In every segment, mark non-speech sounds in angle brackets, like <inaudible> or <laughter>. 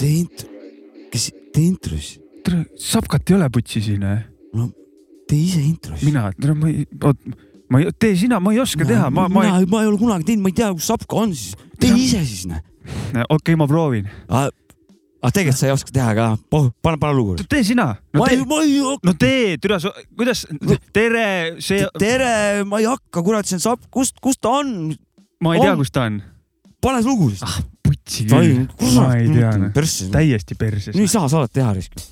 tee int-, kes, tee intrus. tere, Sapkat ei ole putsi siin või? no tee ise intrus. mina, tere ma ei, oot, ma ei, tee sina, ma ei oska mina, teha, ma, ma ei. ma ei ole kunagi teinud, ma ei tea, kus Sapka on siis. tee ise siis noh. okei okay,, ma proovin. ah, tegelikult sa ei oska teha ka, pane, pane lugu. tee sina. no ma ei, ma ei hakka. no tee, türa, kuidas, tere, see. tere, ma ei hakka, kurat, see on Sapp, kust, kust ta on? ma ei tea, kus ta on. pane lugu siis. ah, putsi küll. ma ei tea, noh. täiesti perses. nii ei saa saadet teha risk.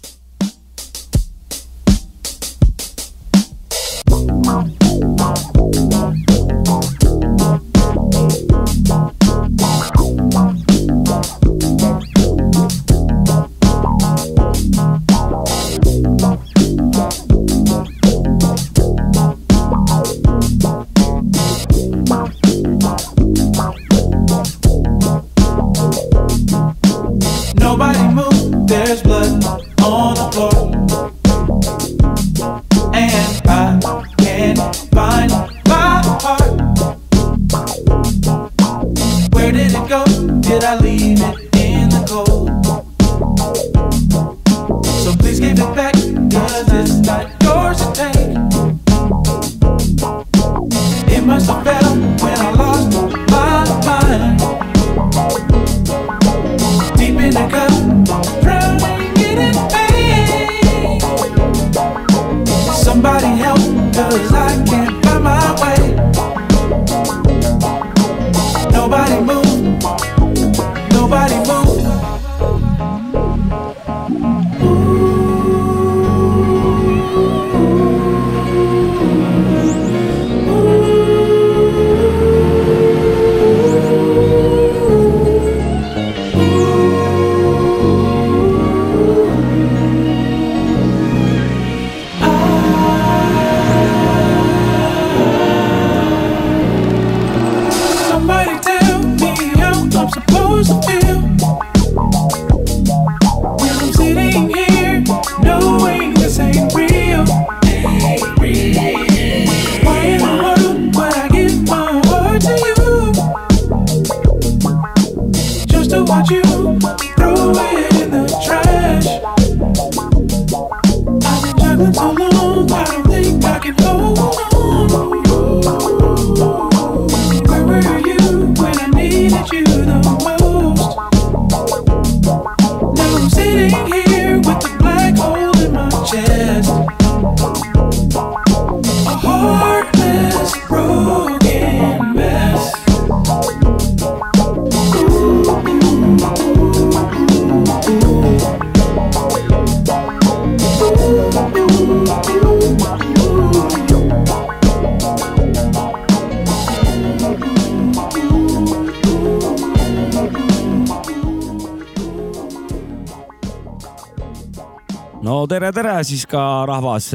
Tere siis ka rahvas.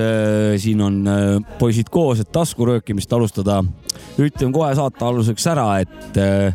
siin on äh, poisid koos, et taskuröökimist alustada. ütlen kohe saate aluseks ära, et äh,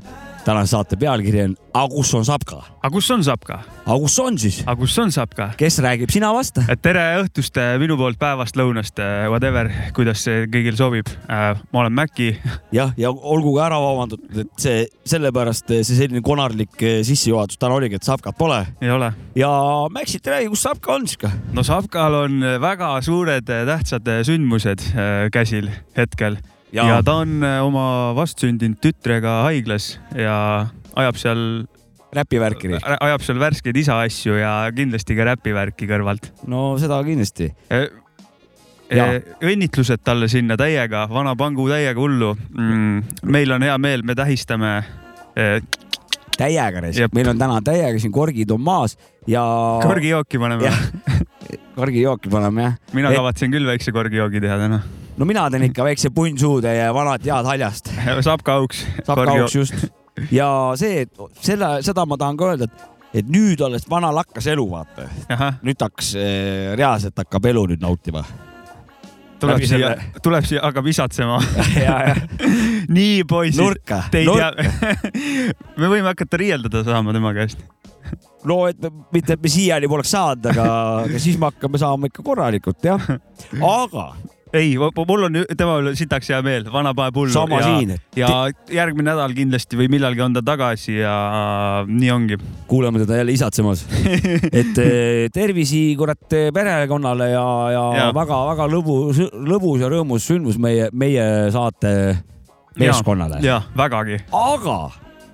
tänase saate pealkiri on Aga kus on Sapka? aga kus on Sapka? aga kus on siis? aga kus on Sapka? kes räägib, sina vasta. tere õhtust äh, minu poolt päevast, lõunast, whatever, kuidas see kõigil sobib. ma olen Mäkki. jah, ja olgu ka ära vabandatud, et see sellepärast see selline konarlik äh, sissejuhatus täna oligi, et Sapkat pole. ei ole. ja Mäksit räägi, kus Sapka on siis ka? no Sapkal on väga suured tähtsad sündmused äh, käsil hetkel ja, ja ta on äh, oma vastsündinud tütrega haiglas ja ajab seal räpivärki. ajab seal värskeid isa asju ja kindlasti ka räpivärki kõrvalt. no seda kindlasti Ja. õnnitlused talle sinna täiega, vana pangu täiega hullu mm,. meil on hea meel, me tähistame eh, täiega meil on täna täiega siin korgid on maas ja. korgijooki paneme. korgijooki paneme jah. mina kavatsen küll väikse korgijoogi teha täna. No mina teen ikka väikse punnsuud ja vanad head haljast. <laughs> saab ka auks. saab ka auks just. ja see, et selle, seda ma tahan ka öelda, et, et nüüd alles vanal hakkas elu, vaata. nüüd hakkas äh, reaalselt hakkab elu nüüd nautima tuleb siia, tuleb siia, hakkab isatsema <laughs> ja, ja. <laughs> nii poisid, nurka, te ei tea. me võime hakata riieldada saama tema käest. no et mitte, et me siiani poleks saanud, aga, aga siis me hakkame saama ikka korralikult jah. aga ei, mul on tema sitaks hea meel, vanapae pullu. sama ja, siin, ja järgmine nädal kindlasti või millalgi on ta tagasi ja nii ongi. kuulame teda jälle isatsemas. <laughs> et eh, tervisi kurat eh, perekonnale ja, ja väga-väga lõbus, lõbus ja rõõmus sündmus meie, meie saate meeskonnale. ja vägagi. aga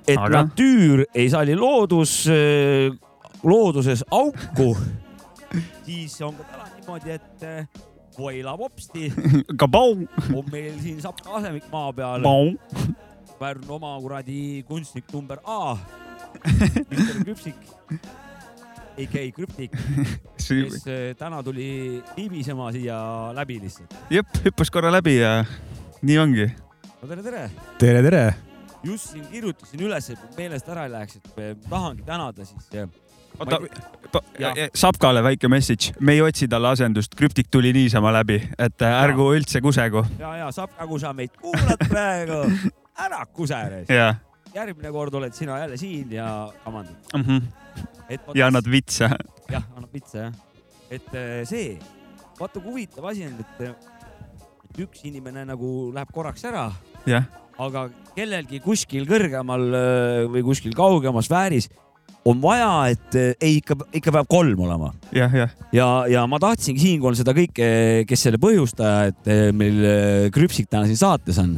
et Aga? aga? natüür ei salli loodus, looduses auku, <laughs> siis on ka täna niimoodi, et Voila Popsti <laughs> on meil siin Sapka asemik maa peal. Pärnu oma kuradi kunstnik number A, Mr Küpsik, AK Krüptik, kes eh, täna tuli libisema siia läbi lihtsalt. jep, hüppas korra läbi ja nii ongi. no tere, tere tere, tere. just siin kirjutasin üles, et meelest ära ei läheks, et tahangi tänada siis eh, oota. Sapkale väike message, me ei otsi talle asendust, krüptik tuli niisama läbi, et äh, ärgu üldse kusegu ja, ja Sapka, kui sa meid kuulad praegu, ära kusere. ja järgmine kord oled sina jälle siin ja kamandad. mm. -hmm. ma ja annad vitsa. jah, annab pitsa jah. et eh, see, vaata kui huvitav asi on, et, et üks inimene nagu läheb korraks ära, jah, aga kellelgi kuskil kõrgemal öö, või kuskil kaugemas sfääris on vaja, et eh, ei ikka, ikka peab kolm olema jah, jah, ja, ja ma tahtsingi siinkohal seda kõike, kes selle põhjustaja, et eh, meil eh, Krüpsik täna siin saates on,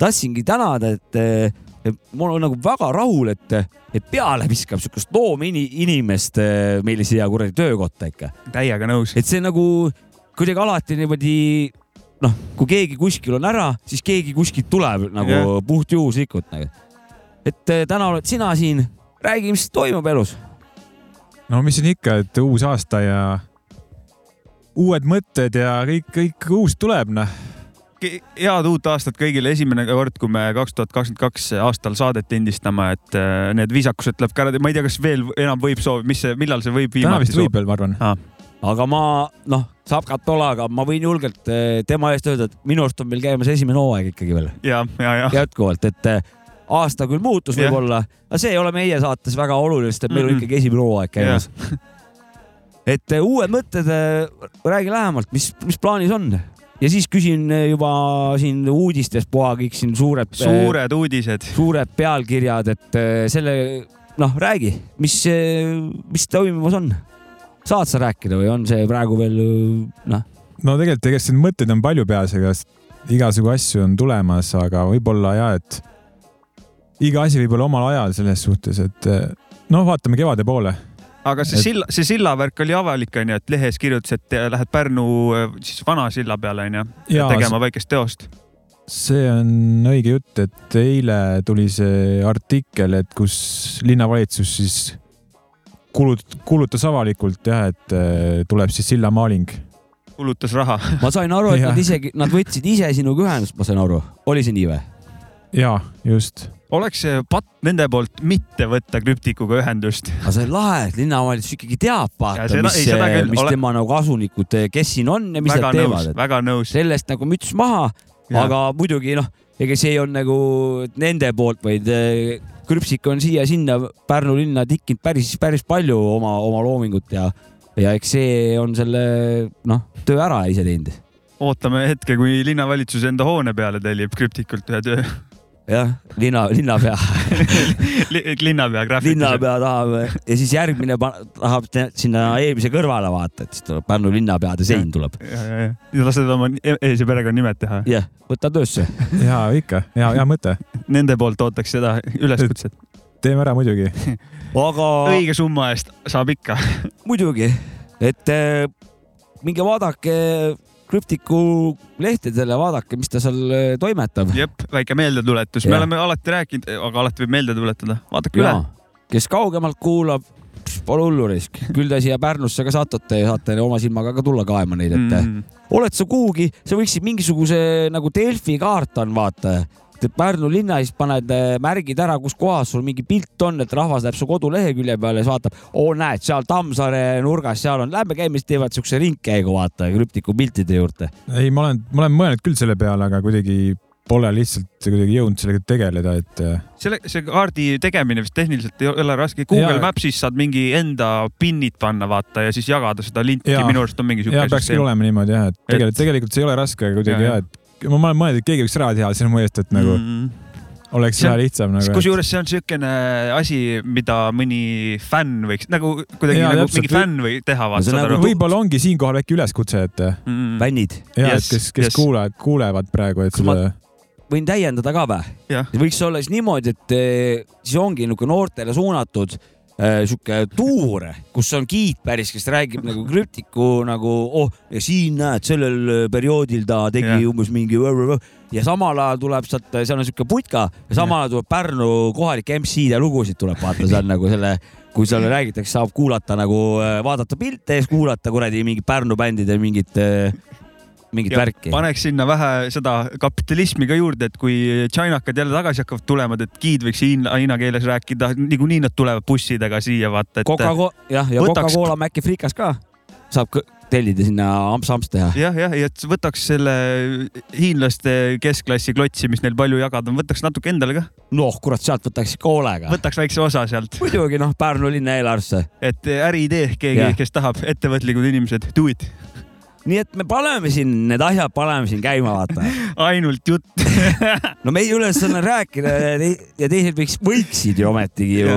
tahtsingi tänada, et, et mul on nagu väga rahul, et, et peale viskab siukest loominimest eh, meile siia kuradi töökotta ikka, täiega nõus. et see nagu kuidagi alati niimoodi noh, kui keegi kuskil on ära, siis keegi kuskilt tuleb nagu Jah. puhtjuhuslikult nagu. et täna oled sina siin, räägi, mis toimub elus. no mis siin ikka, et uus aasta ja uued mõtted ja kõik, kõik uus tuleb, noh. head uut aastat kõigile, esimene kord, kui me kaks tuhat kakskümmend kaks aastal saadet lindistame, et äh, need viisakused tuleb ka ära, ma ei tea, kas veel enam võib soov, mis millal see võib täna viimati vist võib veel, ma arvan. aga ma noh, saab ka tola, aga ma võin julgelt eh, tema eest öelda, et minu arust on meil käimas esimene hooaeg ikkagi veel ja, ja, ja jätkuvalt, et eh, aasta küll muutus Jah. võib-olla, aga see ei ole meie saates väga oluline, sest et meil on Mm-mm. ikkagi esimene hooaeg käimas. et eh, uued mõtted, räägi lähemalt, mis, mis plaanis on ja siis küsin eh, juba siin uudistest puha kõik siin suured, suured uudised. suured pealkirjad, et eh, selle noh, räägi, mis, mis toimumas on? saad sa rääkida või on see praegu veel noh, no tegelikult, ega siin mõtteid on palju peas, ega igasugu asju on tulemas, aga võib-olla ja, et iga asi võib olla omal ajal selles suhtes, et noh, vaatame kevade poole. aga see Et- silla, see sillavärk oli avalik, onju, et lehes kirjutas, et lähed Pärnu äh, siis vana silla peale, onju, tegema väikest teost. see on õige jutt, et eile tuli see artikkel, et kus linnavalitsus siis kulut-, kuulutas avalikult jah, et eh, tuleb siis sillamaaling. kulutas raha. <laughs> ma sain aru, et nad isegi, nad võtsid ise sinuga ühendust, ma sain aru, oli see nii või? ja just, oleks see patt nende poolt mitte võtta krüptikuga ühendust. aga see on lahe, et linnavalitsus ikkagi teab, vaata, mis mis ole- tema nagu asunikud, kes siin on ja mis väga nad teevad, väga nõus. sellest nagu müts maha, aga muidugi noh, ega see olnud nagu nende poolt, vaid eh, Krüpsik on siia-sinna Pärnu linna tikkinud päris, päris palju oma, oma loomingut ja, ja eks see on selle noh, töö ära ise teinud. ootame hetke, kui linnavalitsus enda hoone peale tellib krüptikult ühe töö. jah, linna, linnapea <laughs> linnapea graafikus. linnapea tahab ja siis järgmine tahab te- sinna eelmise kõrvale vaata, et siis tuleb Pärnu linnapeade sein tuleb. ja, ja, ja, ja lased oma e- ees- ja perekonnanimed teha. jah, võta töösse. ja ikka, hea, hea mõte, Nende poolt ootaks seda üleskutset. teeme ära muidugi. <laughs> aga õige summa eest saab ikka. muidugi, et eh, minge vaadake krüptiku lehtedele, vaadake, mis ta seal eh, toimetab. jep, väike meeldetuletus, me oleme alati rääkinud, aga alati võib meelde tuletada, vaadake üle. kes kaugemalt kuulab, pole hullu risk, küll te siia Pärnusse ka satute ja saate oma silmaga ka tulla kaema neid, et. Mm. oled sa kuhugi, sa võiksid mingisuguse nagu Delfi kaart on, vaata. Pärnu linna siis paned eh, märgid ära, kus kohas sul mingi pilt on, et rahvas läheb su kodulehekülje peale ja siis vaatab, oo näed, seal Tammsaare nurgas, seal on, lähme käime, siis teevad siukse ringkäigu, vaata, krüptiku piltide juurde. ei, ma olen, ma olen mõelnud küll selle peale, aga kuidagi pole lihtsalt kuidagi jõudnud sellega tegeleda, et äh, selle, see kaardi tegemine vist tehniliselt ei ole raske. Google Jaa. Maps'is saad mingi enda pin'id panna, vaata ja siis jagada seda linti, minu arust on mingi ja siuke peaks küll olema niimoodi jah, et tegelikult, tegelikult see ei ole raske, aga kuidagi Jaa, jah, et ma ma olen mõelnud, et keegi võiks ära teha mu eest, et nagu mm. mm.. oleks vähe lihtsam nagu. kusjuures see on siukene asi, mida mõni fänn võiks nagu kuidagi Jaa, nagu täpselt. mingi fänn või teha, No vaata saad nagu võib-olla ongi siinkohal äkki üleskutse, et ja Mm. fännid, yes,, Yes, et kes, kes yes. kuule, kuulevad praegu, et Kas ma- seda, võin täiendada ka või? võiks olla siis niimoodi, et eh, siis ongi nagu noortele suunatud sihuke tuur, kus on giid päris, kes räägib nagu krüptiku nagu oh ja siin näed, sellel perioodil ta tegi Jah. umbes mingi ja samal ajal tuleb sealt, seal on sihuke putka ja samal ajal tuleb Pärnu kohalik MC-de lugusid tuleb vaata seal nagu selle, kui seal räägitakse, saab kuulata nagu vaadata pilte ja siis kuulata kuradi mingit Pärnu bändide mingit, mingit Ja värki. paneks sinna vähe seda kapitalismi ka juurde, et kui tšainakad jälle tagasi hakkavad tulema, et giid võiks hiina, hiina keeles rääkida, niikuinii nad tulevad bussidega siia, vaata, et Coca-Cola, jah, ja võtaks- Coca-Cola Maci frikas ka saab tellida sinna amps-amps teha. jah, jah, ja võtaks selle hiinlaste keskklassi klotsi, mis neil palju jagada on, võtaks natuke endale ka, noh, kurat, sealt võtaks ikka hoolega. võtaks väikse osa sealt, muidugi noh, Pärnu linna eelarvesse. et äriidee keegi kes tahab, ettevõtlikud inimesed, do it, nii et me paneme siin need asjad, paneme siin käima, vaata. <laughs> ainult jutt. <laughs> no meie ülesanne on rääkida ja tei- ja teised võiks, võiksid ju ometigi ju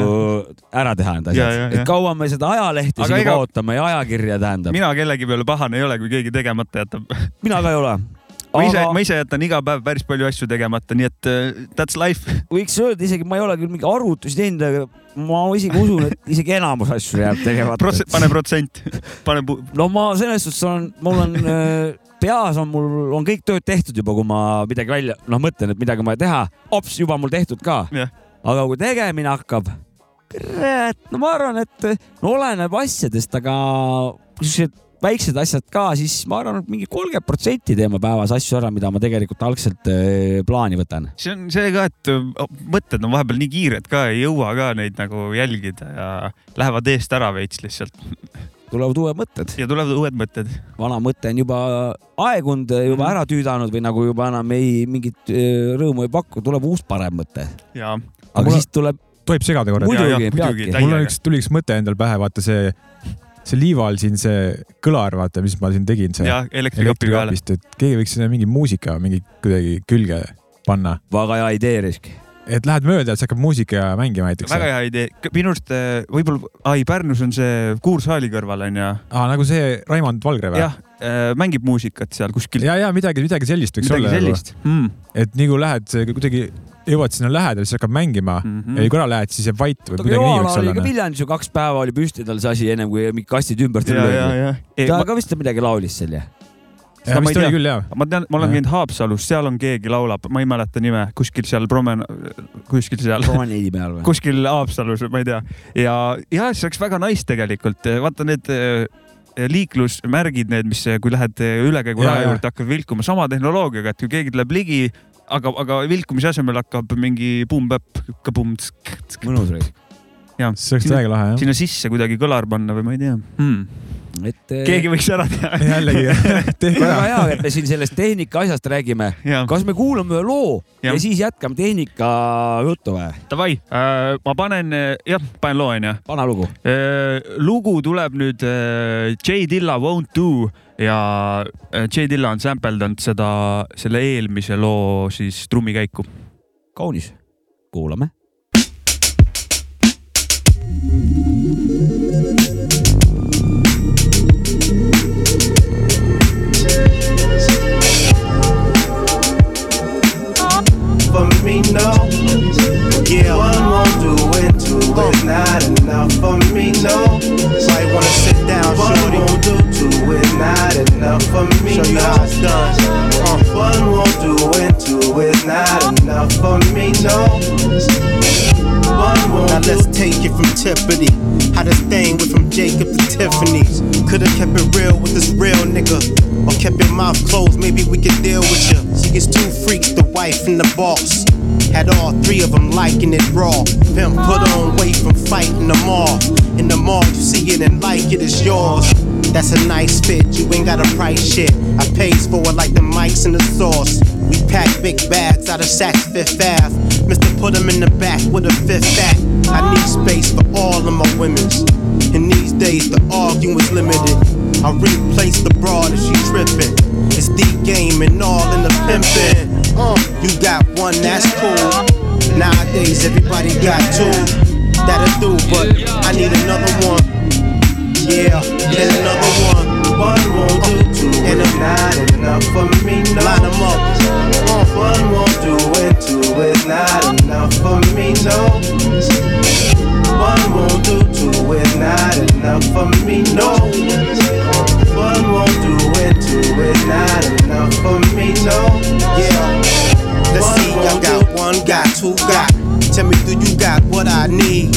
ära teha need Ja, ja, asjad. ja. et kaua me seda ajalehte siin ega- ootame ja ajakirja tähendab. mina kellegi peale pahane ei ole, kui keegi tegemata jätab. mina ka ei ole. Ma ise, aga ma ise jätan iga päev päris palju asju tegemata, nii et uh, that's life. võiks öelda isegi, ma ei ole küll mingi arvutusi teinud, aga ma isegi usun, et isegi enamus asju jääb tegemata. pane protsent, pane no ma selles suhtes olen, mul on äh, peas on mul on kõik tööd tehtud juba, kui ma midagi välja, noh, mõtlen, et midagi on vaja teha, ops, juba mul tehtud ka. Jah. aga kui tegemine hakkab, kurat, no ma arvan, et no oleneb asjadest, aga siuksed väiksed asjad ka, siis ma arvan, et mingi kolmkümmend protsenti teeme päevas asju ära, mida ma tegelikult algselt äh, plaani võtan. see on see ka, et mõtted on vahepeal nii kiired ka, ei jõua ka neid nagu jälgida ja lähevad eest ära veits lihtsalt tulevad uued mõtted, ja tulevad uued mõtted. vana mõte on juba aegunud, juba ära tüüdanud või nagu juba enam ei mingit rõõmu ei paku, tuleb uus parem mõte. ja aga Mul- siis tuleb tohib segada korra? muidugi peabki. mul on üks, tuli üks mõte endal pähe, vaata see, see liival siin see kõlar, vaata, mis ma siin tegin, see elektrikapist, et keegi võiks sinna mingi muusika mingi kuidagi külge panna, väga hea idee, Risk. et lähed mööda, siis hakkab muusika mängima näiteks. väga hea idee, minu arust eh, võib-olla, ai Pärnus on see Kuursaali kõrval onju. aa, nagu see Raimond Valgre või? jah, mängib muusikat seal kuskil. ja, ja midagi, midagi sellist võiks midagi olla. sellist mm.. et nii kui lähed kuidagi, jõuad sinna lähedale, siis hakkab mängima mm. -hmm. ja kui ära lähed, siis jääb vait või aga kuidagi nii võiks olla. Viljandis ju kaks päeva oli püsti tal see asi ennem kui mingid kastid ümber tulid. ta ka vist midagi laulis seal jah? ja ma tea. küll jah. ma tean, ma olen käinud Haapsalus, seal on keegi laulab, ma ei mäleta nime, kuskil seal promen-, kuskil seal, promeneedi peal või? kuskil Haapsalus, ma ei tea. ja, ja see oleks väga nice tegelikult, vaata need eh, liiklusmärgid, need, mis, kui lähed eh, ülekäiguraja Ja, ja. juurde, hakkavad vilkuma sama tehnoloogiaga, et kui keegi tuleb ligi, aga, aga vilkumise asemel hakkab mingi pumm-päpp, kabum, mõnus Risk. see oleks täiega lahe jah. sinna sisse kuidagi kõlar panna või ma ei tea hmm.. Et eh, keegi võiks ära teha. <laughs> jällegi, tehke väga ära. hea, et me siin sellest tehnika asjast räägime. kas me kuulame ühe loo ja, ja siis jätkame tehnika juttu või? davai, ma panen, jah, panen loo onju. vana lugu. lugu tuleb nüüd äh, J Dilla Won't Do ja äh, J Dilla on sampeldanud seda, selle eelmise loo siis trummikäiku. kaunis. kuulame. for no. Yeah, one won't do it, two is not enough for me, no. Might wanna sit down, one shorty. won't do, two is not enough for me, Show you no. how it's done. Uh, one won't do it, two is not enough for me, no. Now let's take it from Tiffany. How this thing went from Jacob to Tiffany's. Could've kept it real with this real nigga. Or kept your mouth closed, maybe we could deal with you. She gets two freaks, the wife and the boss. Had all three of them liking it raw. Pimp put on weight from fighting them all. In the mall, you see it and like it, it's yours. That's a nice fit, you ain't got a price shit. I pays for it like the mics and the sauce. We pack big bags out of Saks Fifth Ave. Mister put 'em in the back with a fifth back. I need space for all of my women's. In these days, the arguing's limited. I replace the broad if she trippin'. It's the game and all in the pimpin'. Uh, you got one, that's cool. Nowadays, everybody got two. That'll do, but I need another one. Yeah, then another one. One won't do, two and it's not enough for me. No. Line 'em up. One won't do, and two is not enough for me. No. One won't do, two is not enough for me. No. One won't do, and two is not enough for me. No. Yeah. Let's see, I got one, got two, got. Tell me, do you got what I need?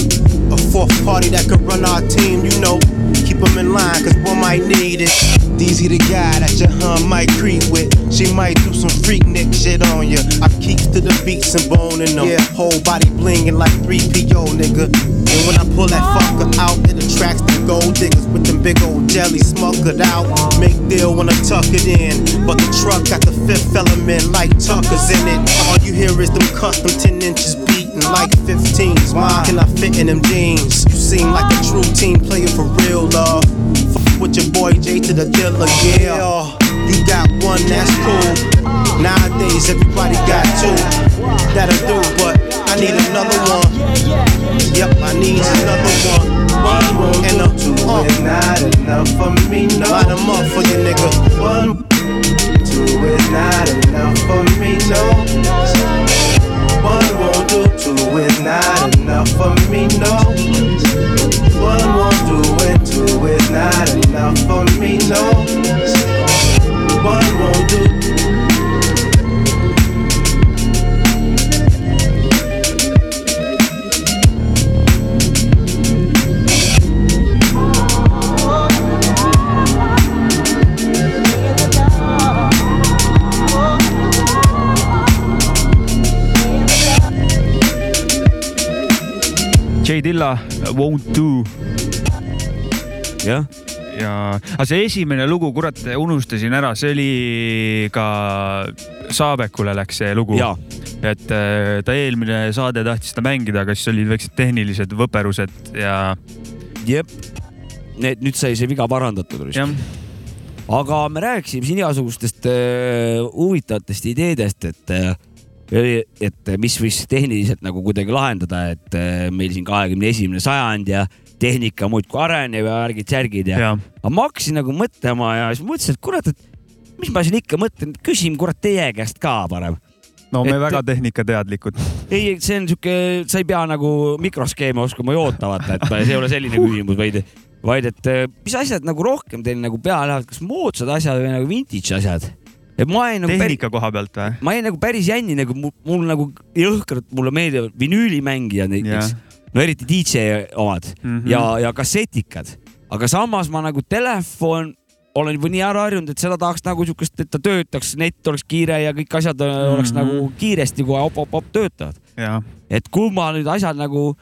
A fourth party that could run our team, you know. Keep 'em in line, cause one might need it. DZ the guy that your hun might creep with. She might do some freak nick shit on ya. I keeps to the beats and boning them. Yeah, whole body blingin' like 3PO, nigga. And when I pull that fucker out, it attracts the gold diggers with them big old jelly smokered out. Make deal when I tuck it in. But the truck got the fifth element like Tucker's in it. All you hear is them custom 10 inches beating like 15s. Why can I fit in them jeans? You seem like a true team player for real, love. Fuck with your boy J to the dealer, yeah. You got one, that's cool. Nowadays, everybody got two. That'll do, but I need another one. Yep, I need another one. One more and a two uh, is not enough for me. No, line 'em up for you, nigga. One, two is not enough for me. No, won't is not enough for me. No, one won't do, and two is not enough for me. No, J Dilla Won't Do jah, ja, aga see esimene lugu, kurat, unustasin ära, see oli ka Saabekule läks see lugu. et äh, ta eelmine saade tahtis seda mängida, aga siis olid väiksed tehnilised võperused ja jep. Need, nüüd sai see viga parandatud. jah, aga me rääkisime siin igasugustest äh, huvitavatest ideedest, et äh, et mis võiks tehniliselt nagu kuidagi lahendada, et äh, meil siin kahekümne esimene sajand ja tehnika muudkui areneb ja värgid-särgid ja, ja., aga ma hakkasin nagu mõtlema ja siis mõtlesin, et kurat, et mis ma siin ikka mõtlen, küsin kurat teie käest ka parem. no me Et- väga tehnikateadlikud. ei, see on sihuke, sa ei pea nagu mikroskeeme oskama joota, vaata, et see ei ole selline küsimus, vaid, vaid et eh, mis asjad nagu rohkem teil nagu peale lähevad, kas moodsad asjad või nagu vintage asjad? Et ma jäin nagu tehnika koha pealt või? ma jäin nagu päris jänni nagu mul, mul nagu jõhkralt, mulle meeldivad vinüülimängijad näiteks, no eriti DJ omad mm. -hmm. ja, ja kassetikad, aga samas ma nagu telefon olen juba nii ära harjunud, et seda tahaks nagu siukest, et ta töötaks, net oleks kiire ja kõik asjad mm -hmm. oleks Mhm. nagu kiiresti kohe op-op-op töötavad. ja et kumma nüüd asjad nagu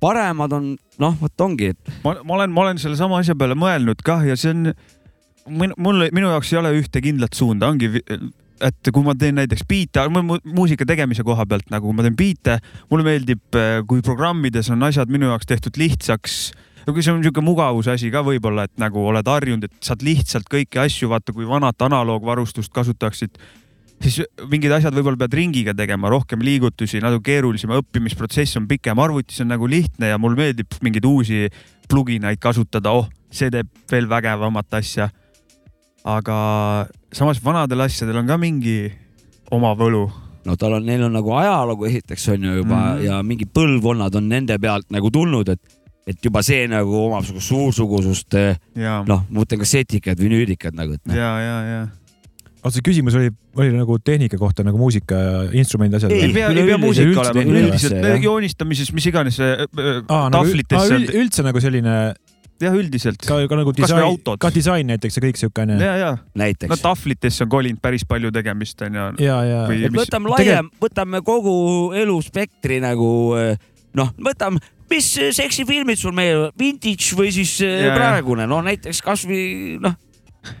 paremad on, noh, vot ongi, ma, ma olen, ma olen sellesama asja peale mõelnud kah ja see on, mul, minu jaoks ei ole ühte kindlat suunda, ongi, et kui ma teen näiteks biite, muusika tegemise koha pealt nagu kui ma teen biite, mulle meeldib, kui programmides on asjad minu jaoks tehtud lihtsaks kui see on niisugune mugavuse asi ka võib-olla, et nagu oled harjunud, et saad lihtsalt kõiki asju, vaata kui vanat analoogvarustust kasutaksid, siis mingid asjad võib-olla pead ringiga tegema, rohkem liigutusi, natuke keerulisem, õppimisprotsess on pikem, arvutis on nagu lihtne ja mulle meeldib mingeid uusi pluginaid kasutada, oh, see teeb veel vägevamat asja. Aga samas vanadel asjadel on ka mingi oma võlu. no tal on, neil on nagu ajalugu esiteks on ju juba mm. -hmm. ja mingi põlvkonnad on nende pealt nagu tulnud, et, et juba see nagu omab siukest suursugusust, ja, noh, ma mõtlen kassetikad, vinüülikad nagu, et noh. ja, ja, ja. aga see küsimus oli, oli nagu tehnika kohta nagu muusika ja instrumendi asjad Ei, ei pea, ei pea muusika olema, üldiselt joonistamises, mis iganes nagu, tahvlites aa, on üld,, üldse nagu selline jah, üldiselt. ka, ka nagu disain autod., ka disain näiteks ja kõik siukene. ja, ja, no tahvlitesse on kolinud päris palju tegemist onju. ja, ja Või- et võtame laiem, võtame kogu eluspektri nagu noh, võtame, mis seksifilmid sul meeldivad, vintage või siis Ja, ja, praegune, no näiteks kasvõi noh,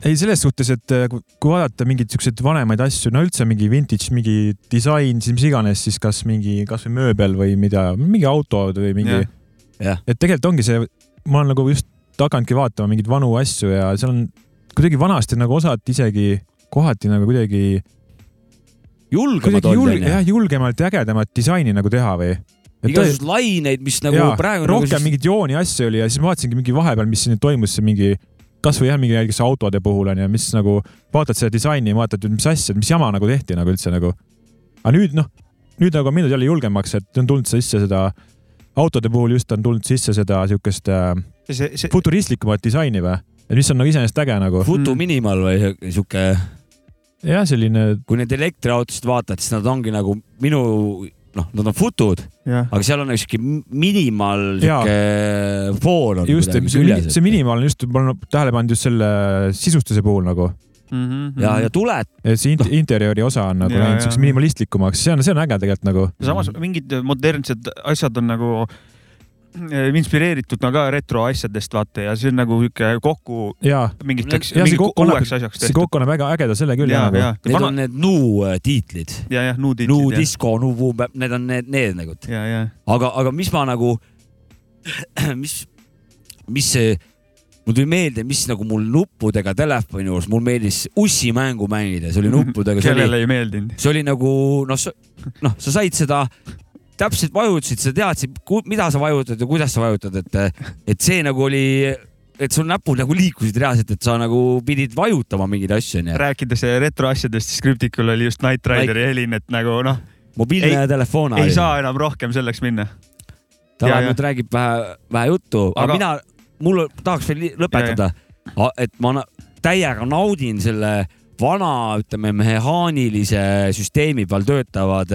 ei, selles suhtes, et kui vaadata mingeid siukseid vanemaid asju, no üldse mingi vintage, mingi disain, siis mis iganes, siis kas mingi kasvõi mööbel või mida, mingi auto või mingi et tegelikult ongi see, ma olen nagu just hakanudki vaatama mingeid vanu asju ja seal on kuidagi vanasti nagu osad isegi kohati nagu kuidagi, julgemad olnud julge, jah, julgemalt ja ägedamat disaini nagu teha või? igasuguseid laineid, mis nagu jaa, praegu rohkem nagu mingeid jooni asju oli ja siis ma vaatasingi mingi vahepeal, mis siin toimus, mingi kasvõi jah, mingi näiteks autode puhul on ju, mis nagu vaatad seda disaini, vaatad, mis asja, mis jama nagu tehti nagu üldse nagu. aga nüüd noh, nüüd nagu on mindud jälle julgemaks, et on tulnud sisse seda autode puhul just on tulnud sisse seda siukest äh, see, see, futuristlikumat disaini või, mis on nagu iseenesest äge nagu. Futu minimal või sihuke, jah, selline kui neid elektriautosid vaatad, siis nad ongi nagu minu, noh, nad on futud, aga seal on nagu sihuke minimal sihuke foon on just, see, see minimaalne just, ma olen tähele pannud just selle sisustuse puhul nagu, Mhm. ja, ja tuled, et see int- interiööri osa on nagu läinud jaa. siukse minimalistlikumaks, see on, see on äge tegelikult nagu. samas mingid modernsed asjad on nagu eh, inspireeritud no ka retroasjadest vaata ja see on nagu sihuke kokku mingiteks, ja see mingi uueks asjaks see kokku annab väga ägeda selle küll nagu. need vana on need Nuu tiitlid, ja, jah, nuudid. Nuu disko, Nuu boom, need on need, need nagu, ja, ja, aga, aga mis ma nagu, <clears throat> mis, mis see, mul tuli meelde, mis nagu mul nuppudega telefoni juures, mul meeldis ussimängu mängida, see oli <laughs> nuppudega, see oli kellele ei meeldinud. see oli nagu noh, noh, sa said seda, täpselt vajutasid, sa teadsid, mida sa vajutad ja kuidas sa vajutad, et, et see nagu oli, et sul näpud nagu liikusid reaalselt, et sa nagu pidid vajutama mingeid asju onju. rääkides retroasjadest, siis Crypticul oli just Knight Rideri helin, et nagu noh, mobiilne telefon. ei saa enam rohkem selleks minna. ta ja, nüüd räägib vähe, vähe juttu, aga mina, mul tahaks veel lõpetada, et ma täiega naudin selle vana, ütleme, mehaanilise süsteemi peal töötavad,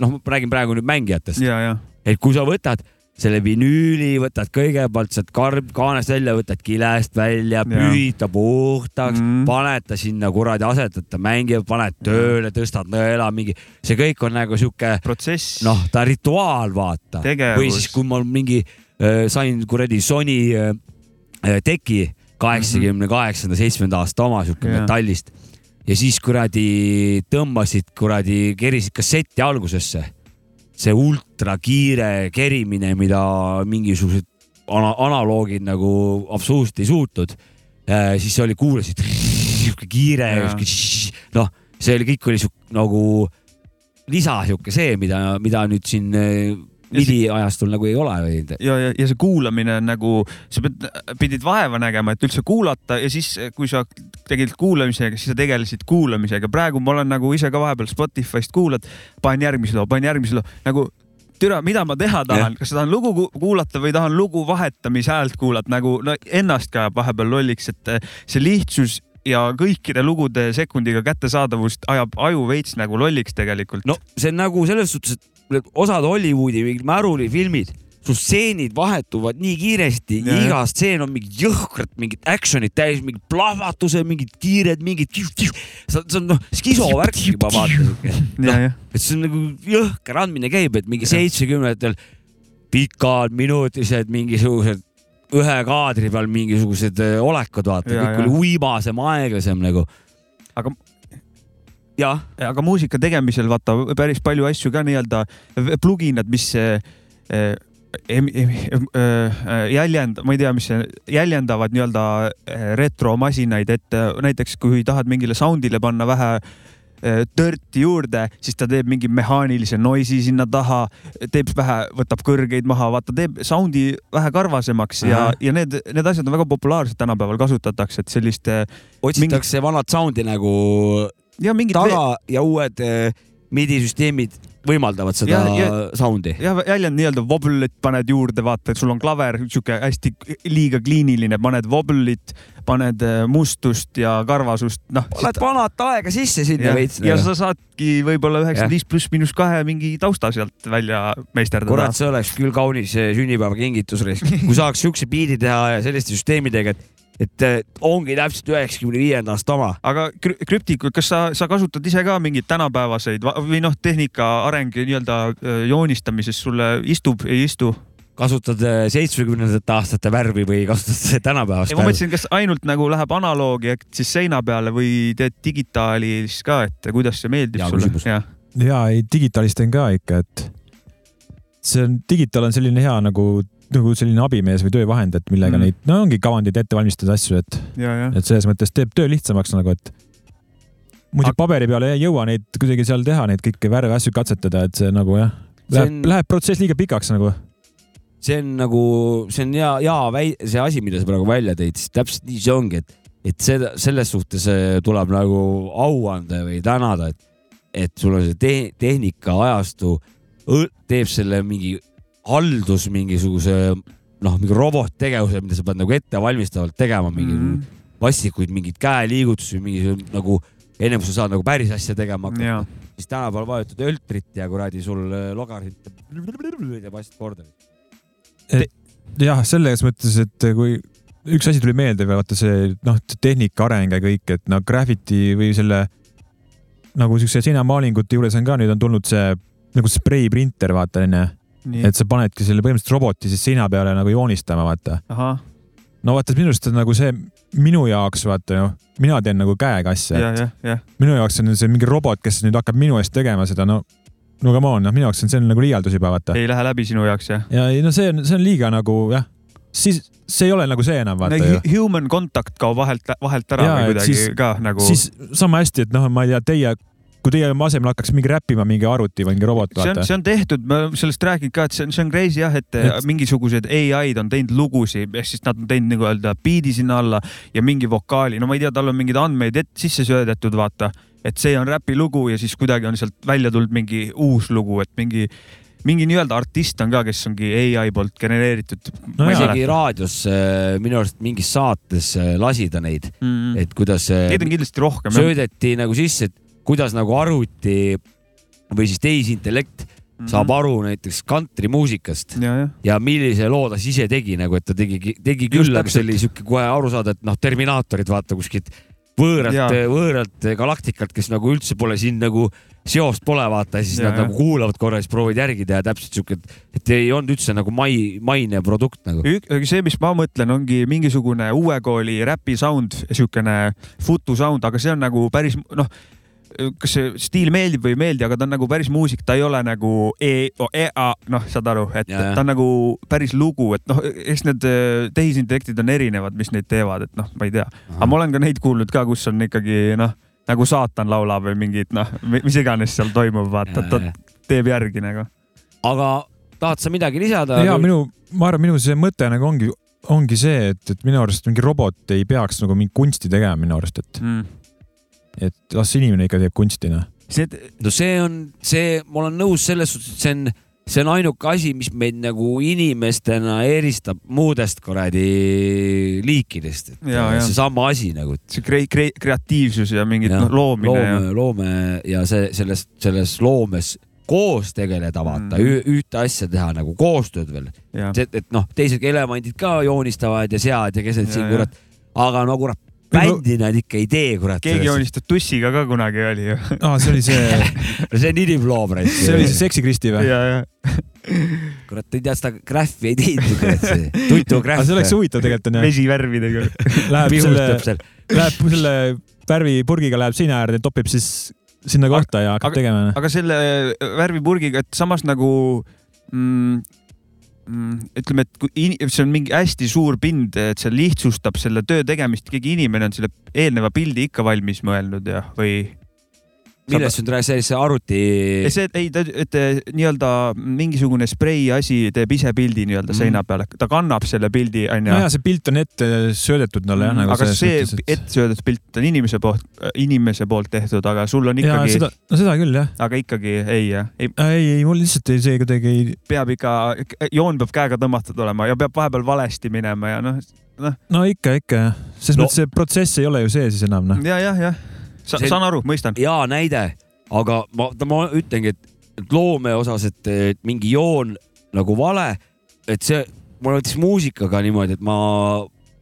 noh, ma räägin praegu nüüd mängijatest, ja, ja, et kui sa võtad selle vinüüli, võtad kõigepealt sealt karb kaanest välja, võtad kilest välja, pühid ta puhtaks mm., paned ta sinna kuradi, asetad ta mängima, paned tööle, tõstad nõela, mingi, see kõik on nagu sihuke protsess. noh, ta rituaal, vaata. Või siis, kui ma mingi äh, sain kuradi Sony äh, äh, teki kaheksakümne kaheksanda, seitsmenda aasta oma sihuke metallist ja siis kuradi tõmbasid kuradi, kerisid kasseti algusesse. see ultrakiire kerimine, mida mingisugused ana analoogid nagu absoluutselt ei suutnud. siis oli, kuulasid sihuke kiire noh, see oli, kõik oli sihuke nagu lisa sihuke see, mida, mida nüüd siin äh, midi ajastul nagu ei ole või? ja, ja, ja see kuulamine on nagu, sa pead, pidid vaeva nägema, et üldse kuulata ja siis, kui sa tegid kuulamisega, siis sa tegelesid kuulamisega. praegu ma olen nagu ise ka vahepeal Spotify'st kuulad, panen järgmise loo, panen järgmise loo, nagu türa, mida ma teha tahan, kas tahan lugu ku- kuulata või tahan lugu vahetamise häält kuulata, nagu no ennast ka vahepeal lolliks, et eh, see lihtsus ja kõikide lugude sekundiga kättesaadavust ajab aju veits nagu lolliks tegelikult. no see on nagu selles suhtes, et osad Hollywoodi märulifilmid, sul stseenid vahetuvad nii kiiresti iga stseen on mingi jõhkrat, mingit action'it täis, mingid plahvatused, mingid kiired, mingid. see on noh, skisovärk juba vaata siuke. jah, et see on nagu jõhker andmine käib, et mingi seitsmekümnendatel pikad minutilised mingisugused ühe kaadri peal mingisugused äh, olekud, vaata, kõik oli uimasem, aeglasem nagu. aga aga muusika tegemisel vaata päris palju asju ka nii-öelda pluginad, mis em- em- eh, jäljend, ma ei tea, mis see, jäljendavad nii-öelda eh, retromasinaid, et näiteks kui tahad mingile sound'ile panna vähe törti juurde, siis ta teeb mingi mehaanilise noisi sinna taha, teeb vähe, võtab kõrgeid maha, vaata, teeb sound'i vähe karvasemaks ja Ahah., ja need, need asjad on väga populaarsed tänapäeval, kasutatakse, et sellist otsitakse vanat sound'i nagu ja mingit taga ja uued eh, midi süsteemid võimaldavad seda Ja- ja, sound'i. jah, jäljend nii-öelda wobble'it paned juurde, vaata, et sul on klaver sihuke hästi liiga kliiniline, paned wobble'it, paned äh, mustust ja karvasust, noh. oled vanat aega sisse sinna veits. ja sa saadki võib-olla üheksakümmend viis pluss miinus kahe mingi tausta sealt välja meisterdada kurat,. see oleks küll kaunis eh, sünnipäevakingitus, kui saaks siukse biidi teha ja selliste süsteemidega, et, et eh, ongi täpselt üheksakümne viienda aasta oma. aga krü- krüptikud, kas sa, sa kasutad ise ka mingeid tänapäevaseid va- või noh, tehnika areng nii-öelda äh, joonistamises sulle istub, ei istu? kasutad äh, seitsmekümnendate aastate värvi või kasutad tänapäevast ja ma värvi? mõtlesin, kas ainult nagu läheb analoogi ehk siis seina peale või teed digitaalis ka, et kuidas see meeldib Hea sulle jah, ja ei, digitaalist teen ka ikka, et see on, digitaal on selline hea nagu, nagu selline abimees või töövahend, et millega Mm. neid, no ongi kavandid ette valmistada asju, et, ja, ja. et selles mõttes teeb töö lihtsamaks nagu, et muidu Aga- paberi peale ei jõua neid kuidagi seal teha, neid kõiki värve, asju katsetada, et see nagu jah, läheb on- on..., läheb protsess liiga pikaks nagu. see on nagu, see on hea, hea väi-, see asi, mida sa praegu välja tõid, siis täpselt nii see ongi, et, et seda, selles suhtes äh, tuleb nagu au anda või tänada, et, et sul on see te tehnika ajastu, teeb selle mingi haldus mingisuguse noh, mingi robottegevuse, mida sa pead nagu ettevalmistavalt tegema, mingi mm. -hmm. vassikuid, mingeid käeliigutusi, mingi nagu ennem kui sa saad nagu päris asja tegema hakata siis tänapäeval vajutad öltrit ja kuradi sul äh, logarit teeb asjad korda. jah, selles mõttes, et kui üks asi tuli meelde, vaata see noh, tehnika areng ja kõik, et noh, Graffiti või selle nagu siukse seinamaalingute juures on ka nüüd on tulnud see nagu spreiprinter, vaata onju, et sa panedki selle põhimõtteliselt roboti siis seina peale nagu joonistama, vaata. no vaata, minu arust on nagu see minu jaoks vaata ju, mina teen nagu käega asja, ja, et ja, ja, minu jaoks on see mingi robot, kes nüüd hakkab minu eest tegema seda, no no come on, noh, minu jaoks on see on nagu liialdus juba vaata. ei lähe läbi sinu jaoks jah? ja ei no see on, see on liiga nagu jah, siis see ei ole nagu see enam vaata ju. Human contact kaob vahelt, vahelt ära et kuidagi siis- ka nagu. siis sama hästi, et noh, ma ei tea, teie, kui teie asemel hakkaks mingi räppima mingi arvuti või mingi robot, see on, see on tehtud, me oleme sellest rääkinud ka, et see on, see on crazy jah, et Et- mingisugused ai-d on teinud lugusid, ehk siis nad on teinud nii-öelda biidi sinna alla ja mingi vokaali, no ma ei tea, tal on mingeid andmeid et, sisse söödetud, vaata, et see on räpilugu ja siis kuidagi on sealt välja tulnud mingi uus lugu, et mingi, mingi nii-öelda artist on ka, kes ongi ai poolt genereeritud. No isegi raadios äh, minu arust mingis saates äh, lasi ta neid, mm.. et kuidas äh, Neid on kindlasti rohkem jah. söödeti nagu sisse, et kuidas nagu arvuti või siis tehisintellekt saab aru näiteks kantrimuusikast ja, jah, ja millise loo ta siis ise tegi nagu, et ta tegi, tegi küll, aga see oli sihuke kohe aru saada, et noh, Terminaatorid vaata kuskilt võõralt võõralt galaktikalt, kes nagu üldse pole siin nagu seost pole vaata ja siis Jaa, nad jah. nagu kuulavad korra, siis proovivad järgida ja täpselt sihuke, et ei olnud üldse nagu mai, maine produkt nagu. see, mis ma mõtlen, ongi mingisugune uue kooli räpi sound, siukene futu sound, aga see on nagu päris noh, kas see stiil meeldib või ei meeldi, aga ta on nagu päris muusik, ta ei ole nagu e, e, a, noh, saad aru, et Ja, ta on nagu päris lugu, et noh, eks need äh, tehisintellektid on erinevad, mis neid teevad, et noh, ma ei tea, aga ma olen ka neid kuulnud ka, kus on ikkagi noh, nagu saatan laulab või mingid noh, mis iganes seal toimub, vaata, ta teeb järgi nagu. aga tahad sa midagi lisada? ja minu, ma arvan, minu see mõte nagu ongi, ongi see, et, et minu arust mingi robot ei peaks nagu mingit kunsti tegema minu arust, et, Mm. Et las inimene ikka teeb kunsti, noh. see, no see on see, ma olen nõus selles suhtes, et see on, see on ainuke asi, mis meid nagu inimestena eristab muudest kuradi liikidest. Ja, ja. seesama asi nagu, et see kre-, kre-, kreatiivsus ja mingid Jah, noh, loomine loome ja, loome ja see selles, selles loomes koos tegeleda, vaata Mm. ühte asja teha nagu koostööd veel. ja see, et noh, teised elemendid ka joonistavad ja sead ja keset Ja, siin ja. kurat, aga no kurat, bändi nad ikka ei tee, kurat. keegi joonistas tussiga ka kunagi oli ju. aa, see oli see, <laughs> see on inimloom, see oli see Seksi Kristi või? ja, ja kurat, ei tea seda graffi ei teinud, kurat see tutu aga graff. see oleks huvitav tegelikult onju. vesivärvidega. Läheb selle läheb selle värvipurgiga läheb seina äärde, topib siis sinna kohta ja hakkab aga- tegema. aga selle värvipurgiga, et samas nagu mm, ütleme, et kui see on mingi hästi suur pind, et see lihtsustab selle töö tegemist, keegi inimene on selle eelneva pildi ikka valmis mõelnud ja, või? Millest nüüd rääkis, see arvuti. see, ei, ta, et nii-öelda mingisugune sprei asi teeb ise pildi nii-öelda Mhm. seina peale, ta kannab selle pildi onju nojah, see pilt on ette söödetud talle jah, nagu aga see mõttes, et- ettesöödetud pilt on inimese poolt, inimese poolt tehtud, aga sul on ikkagi, seda, no seda küll jah. aga ikkagi ei jah, ei ei, ei mul lihtsalt ei, see kuidagi ei, peab ikka, joon peab käega tõmmatud olema ja peab vahepeal valesti minema ja noh, no ikka, ikka jah. selles no. mõttes see protsess ei ole ju see siis enam noh. ja, jah, jah, See- saan aru, mõistan. hea näide, aga ma, ma ütlengi, et, loome osas, et, mingi joon nagu vale, et see, mul on näiteks muusikaga niimoodi, et ma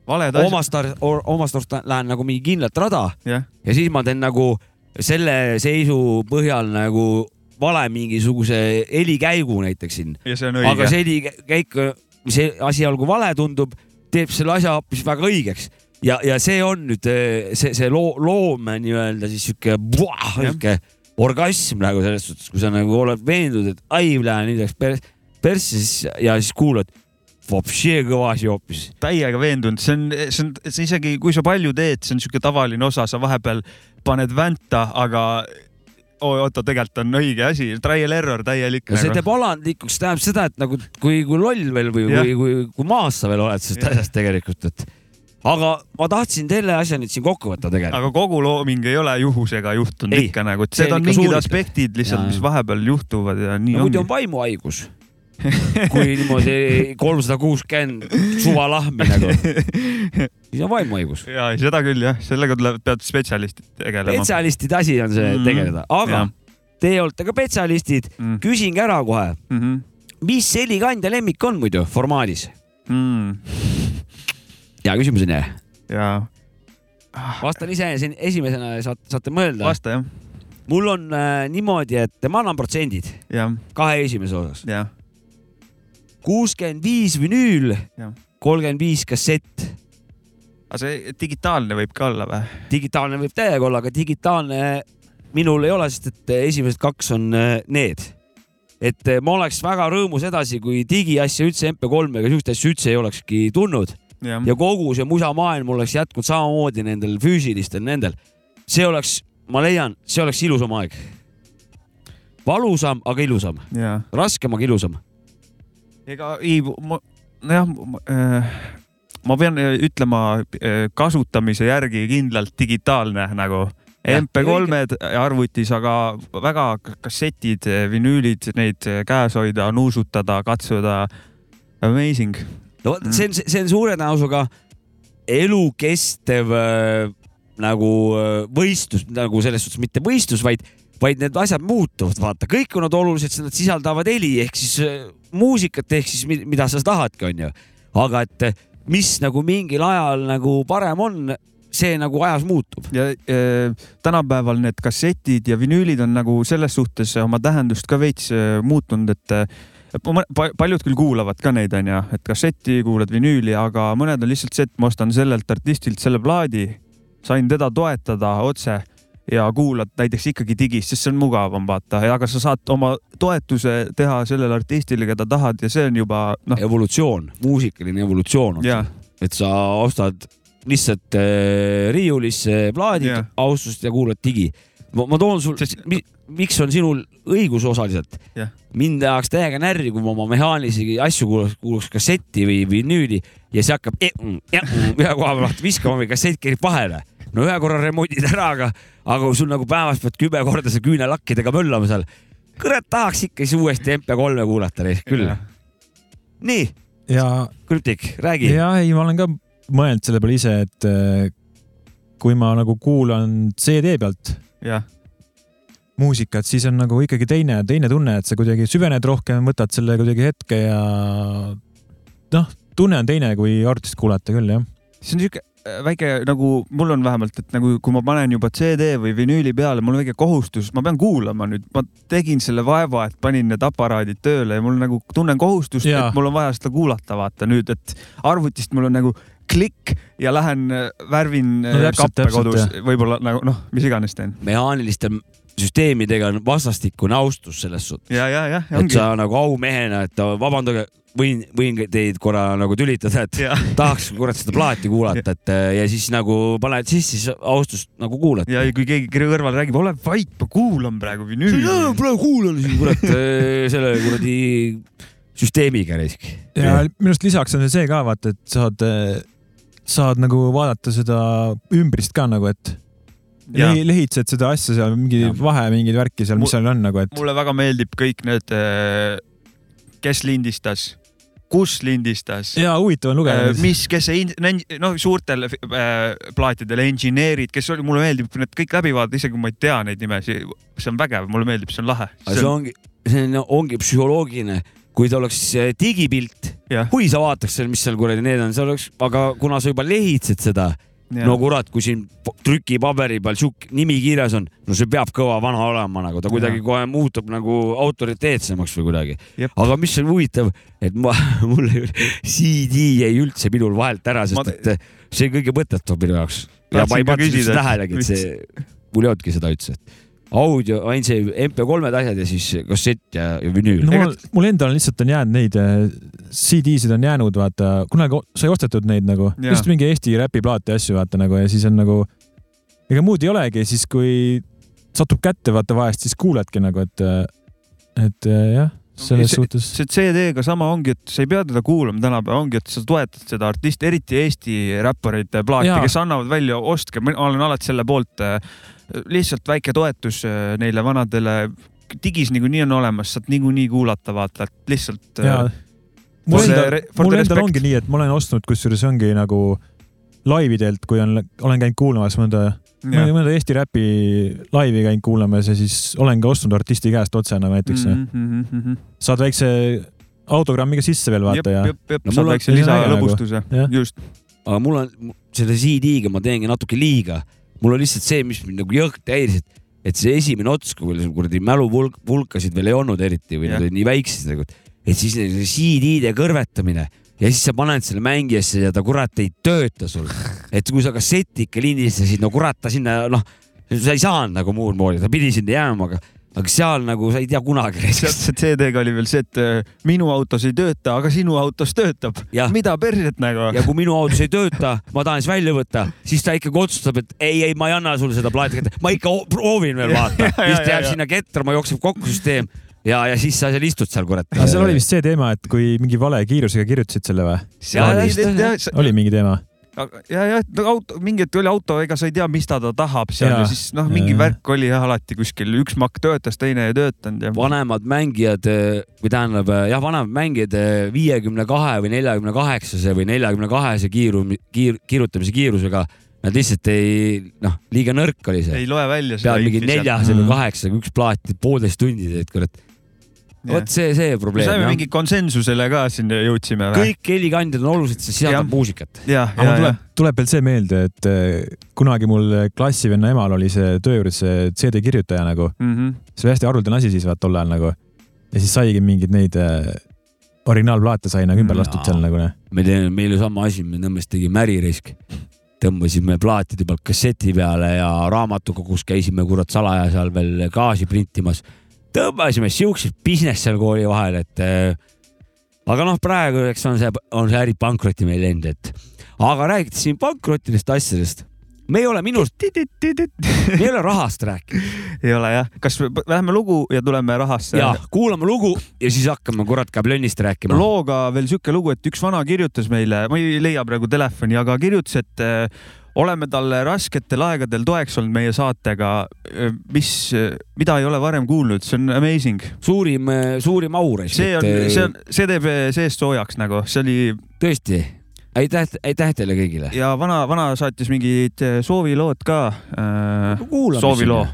valed omast, omast arust lähen nagu mingi kindlat rada. Jah, ja siis ma teen nagu selle seisu põhjal nagu vale mingisuguse helikäigu näiteks siin. aga see helikäik, mis asialgu vale tundub, teeb selle asja hoopis väga õigeks ja, ja see on nüüd eh, see, see loo, loome nii-öelda siis sihuke, sihuke orgasm nagu selles suhtes, kui sa nagu oled veendunud, et ai, lähen nüüd läks pers-, persse siis ja siis kuulad, vopšee kõva asi hoopis. täiega veendunud, see on, see on, see isegi kui sa palju teed, see on siuke tavaline osa, sa vahepeal paned vänta, aga oo, oota, tegelikult on õige asi, trial error täielik. no see teeb alandlikuks, tähendab seda, et nagu kui, kui loll veel või, Jah. kui, kui, maas sa veel oled sellest asjast tegelikult, et aga ma tahtsin selle asja nüüd siin kokku võtta tegelikult. aga kogu looming ei ole juhusega juhtunud Ei, ikka nagu, et need on mingid suunitud. aspektid lihtsalt, mis vahepeal juhtuvad ja nii no muidu ongi on. vaimuhaigus. <laughs> kui niimoodi kolmsada kuuskümmend suva lahmi nagu, siis on vaimuhaigus. ja seda küll jah, sellega tuleb, peavad spetsialistid tegelema. spetsialistide asi on see Mhm. tegeleda, aga Jah. teie olete ka spetsialistid, mm.. küsingi ära kohe, Mm mis helikandja lemmik on muidu formaadis? -hmm. Hea küsimus on ju, ja vastan ise siin esimesena ja saate, saate mõelda. vasta jah, mul on äh, niimoodi, et ma annan protsendid jah, kahe esimese osas. jah, kuuskümmend viis vinüül Jah., kolmkümmend viis kassett. aga see digitaalne võib ka olla või? digitaalne võib täiega olla, aga digitaalne minul ei ole, sest et esimesed kaks on äh, need. et äh, ma oleks väga rõõmus edasi, kui digiasja üldse MP3 ega siukest asja üldse ei olekski tulnud jah, ja kogu see musamaailm oleks jätkunud samamoodi nendel füüsilistel nendel. see oleks, ma leian, see oleks ilusam aeg. valusam, aga ilusam, ja raskem, aga ilusam. ega ei, ma, nojah, ma pean äh, ütlema äh, kasutamise järgi kindlalt digitaalne nagu. Jah, MP3-d arvutis, aga väga kassetid, vinüülid, neid käes hoida, nuusutada, katsuda. Amazing. No vot, Mm. see on, see on suure tõenäosusega elukestev äh, nagu äh, võistlus, nagu selles suhtes mitte võistlus, vaid, vaid need asjad muutuvad, vaata, kõik on nad olulised, sest nad sisaldavad heli ehk siis äh, muusikat ehk siis mi- mida sa tahadki, onju. aga et äh, mis nagu mingil ajal nagu parem on, see nagu ajas muutub. ja äh, tänapäeval need kassetid ja vinüülid on nagu selles suhtes oma tähendust ka veits äh, muutnud, et äh, paljud küll kuulavad ka neid, onju, et kasseti kuulad vinüüli, aga mõned on lihtsalt see, et ma ostan sellelt artistilt selle plaadi, sain teda toetada otse ja kuulad näiteks ikkagi digis, sest see on mugavam, vaata, aga sa saad oma toetuse teha sellele artistile, keda tahad ja see on juba noh, evolutsioon, muusikaline evolutsioon on ja see, et sa ostad lihtsalt äh, riiulisse plaadid yeah., austust ja kuulad digi. ma, ma toon sul Sest- mi,, miks on sinul õigus osaliselt Jah. mind ajaks täiega närvi, kui ma oma mehaanilisi asju kuulaks, kuulaks kassetti või vinüüli ja see hakkab e ühe koha peal viskama või kassett kerib vahele. no ühe korra remondid ära, aga, aga sul nagu päevas pead kümme korda seal küünelakkidega möllama seal, kurat tahaks ikka siis uuesti MP3-e kuulata neist küll. nii, ja, Krüptik, räägi. ja ei, ma olen ka mõelnud selle peale ise, et äh, kui ma nagu kuulan CD pealt jah, muusikat, siis on nagu ikkagi teine, teine tunne, et sa kuidagi süvened rohkem, võtad selle kuidagi hetke ja noh, tunne on teine, kui artist kuulata küll jah. see on siuke äh, väike nagu mul on vähemalt, et nagu kui ma panen juba CD või vinüüli peale, mul on väike kohustus, ma pean kuulama nüüd, ma tegin selle vaeva, et panin need aparaadid tööle ja mul nagu tunnen kohustust, et mul on vaja seda kuulata, vaata nüüd, et arvutist mul on nagu klikk ja lähen äh, värvin No no, täpselt, kappe täpselt, kodus, võib-olla nagu noh, mis iganes teen. mehaaniliste süsteemidega on vastastikune austus selles suhtes. ja, ja, jah, et ongi. sa nagu aumehena, et vabandage, võin, võin teid korra nagu tülitada, et ja, <laughs> tahaks kurat seda plaati kuulata, et ja siis nagu paned sisse, siis austust nagu kuulad. ja kui keegi kõrval räägib, ole vait, ma kuulan praegu vinüüli. praegu kuulan siin kurat eh, selle kuradi süsteemiga risk. ja minu arust lisaks on see ka vaata, et saad, saad nagu vaadata seda ümbrist ka nagu, et lehi, lehitsed seda asja seal, mingi Jah. vahe, mingeid värki seal, mis seal on nagu, et mulle väga meeldib kõik need, kes lindistas, kus lindistas. ja huvitav on lugeda. mis, kes see, noh, suurtel äh, plaatidel engineer'id, kes oli, mulle meeldib need kõik läbi vaadata, isegi kui ma ei tea neid nimesid. see on vägev, mulle meeldib, see on lahe. see ongi, see on, ongi psühholoogiline, kui ta oleks digipilt, kui sa vaataks seal, mis seal kuradi need on, see oleks, aga kuna sa juba lehitsed seda, no kurat, kui siin trükipaberi peal sihuke nimi kirjas on, no see peab kõva vana olema nagu, ta kuidagi Jaa. kohe muutub nagu autoriteetsemaks või kuidagi aga mis on huvitav, et ma, <laughs> mul CD jäi üldse minul vahelt ära, sest Ma- et see on kõige mõttetum minu jaoks. ja ma ei pannud et tähelegi, et see, mul ei olnudki seda üldse. audio, ainult see MP3-d asjad ja siis kassett ja, ja vinüül no mul, mul endal lihtsalt on jäänud neid äh, CD-sid on jäänud, vaata, kunagi sai ostetud neid nagu, just mingi Eesti räpiplaate asju vaata nagu ja siis on nagu, ega muud ei olegi, siis kui satub kätte, vaata vahest, siis kuuledki nagu, et, et äh, jah, selles see- suhtes. see CD-ga sama ongi, et sa ei pea teda kuulama tänapäeval, ongi, et sa toetad seda artisti, eriti Eesti räppareid, plaate, Jaa. kes annavad välja, ostke, ma olen alati selle poolt. Lihtsalt väike toetus äh, neile vanadele. digis niikuinii on olemas, saad niikuinii kuulata, vaata, et lihtsalt. for mul endal mul endal ongi nii, et ma olen ostnud, kusjuures ongi nagu laividelt, kui on, olen käinud kuulamas mõnda, mõnda Eesti räpi laivi käinud kuulamas ja siis olen ka ostnud artisti käest otse nagu näiteks mm. mm. -hmm. saad väikse autogrammiga sisse veel vaata ja. No on- väikse see on äge nagu. just. aga mul on selle CD-ga ma teengi natuke liiga. Mul on lihtsalt see, mis mind nagu jõhkt häiris, et, et see esimene ots, kui veel kuradi mäluvulkasid veel ei olnud eriti või Jah. nad olid nii väiksed nagu, et siis CD-de kõrvetamine ja siis sa paned selle mängijasse ja ta kurat ei tööta sul. et kui sa kasseti ikka lindistasid, no kurat ta sinna noh, sa ei saanud nagu muud moodi, ta pidi sinna jääma, aga, aga seal nagu sa ei tea kunagi. CD-ga oli veel see, et äh, minu autos ei tööta, aga sinu autos töötab. Mida perset nagu ja. kui minu autos ei tööta, ma tahan siis välja võtta, siis ta ikkagi otsustab, et ei, ei, ma ei anna sulle seda plaati kätte, ma ikka proovin veel vaata. Siis ta jääb sinna ketrama, jookseb kokku süsteem ja, ja siis sa seal istud seal kurat. seal oli vist see teema, et kui mingi vale kiirusega kirjutasid selle või? oli mingi teema? ja, ja no auto, mingi hetk oli auto, ega sa ei tea, mis ta, ta tahab seal ja, ja siis noh, mingi Jaa. värk oli jah alati kuskil, üks makk töötas, teine ei töötanud ja. vanemad mängijad või tähendab jah, vanemad mängijad viiekümne kahe või neljakümne kaheksase või neljakümne kahese kiiru, kiir, kirjutamise kiirusega, nad lihtsalt ei noh, liiga nõrk oli see. ei loe välja pead mingi neljase või Mhm. kaheksaga üks plaat, poolteist tundi teed kurat. Vot see, see me probleem saime mingi konsensusele ka siin jõudsime kõik helikandjad on olulised, sest Jah. sisaldab muusikat. aga mul, tuleb, tuleb veel see meelde, et eh, kunagi mul klassivenna emal oli see töö juures see CD kirjutaja nagu, mm. -hmm. see oli hästi haruldane asi siis vaata tol ajal nagu. ja siis saigi mingeid neid eh, originaalplaate sai nagu ümber lastud seal nagu noh. me teeme, meil ju sama asi, me Nõmmes tegime äririsk. tõmbasime plaatide pealt kasseti peale ja raamatukogus käisime kurat salaja seal veel gaasi printimas. Tõmbasime siukseid business seal kooli vahel, et äh, aga noh, praegu eks on see, on see äri pankrotti meil läinud, et aga räägites siin pankrottidest asjadest, me ei ole minu arust, me ei ole rahast rääkinud ei ole jah, kas me läheme lugu ja tuleme rahasse? ja kuulame lugu ja siis hakkame kurat kablonnist rääkima. looga veel sihuke lugu, et üks vana kirjutas meile, ma ei leia praegu telefoni, aga kirjutas, et äh, oleme talle rasketel aegadel toeks olnud meie saatega, mis, mida ei ole varem kuulnud, see on amazing. suurim, suurim aur. see on, see on, see teeb seest soojaks nagu, see oli tõesti, aitäh, aitäh teile kõigile. ja vana, vana saatis mingid soovilood ka äh,. sooviloo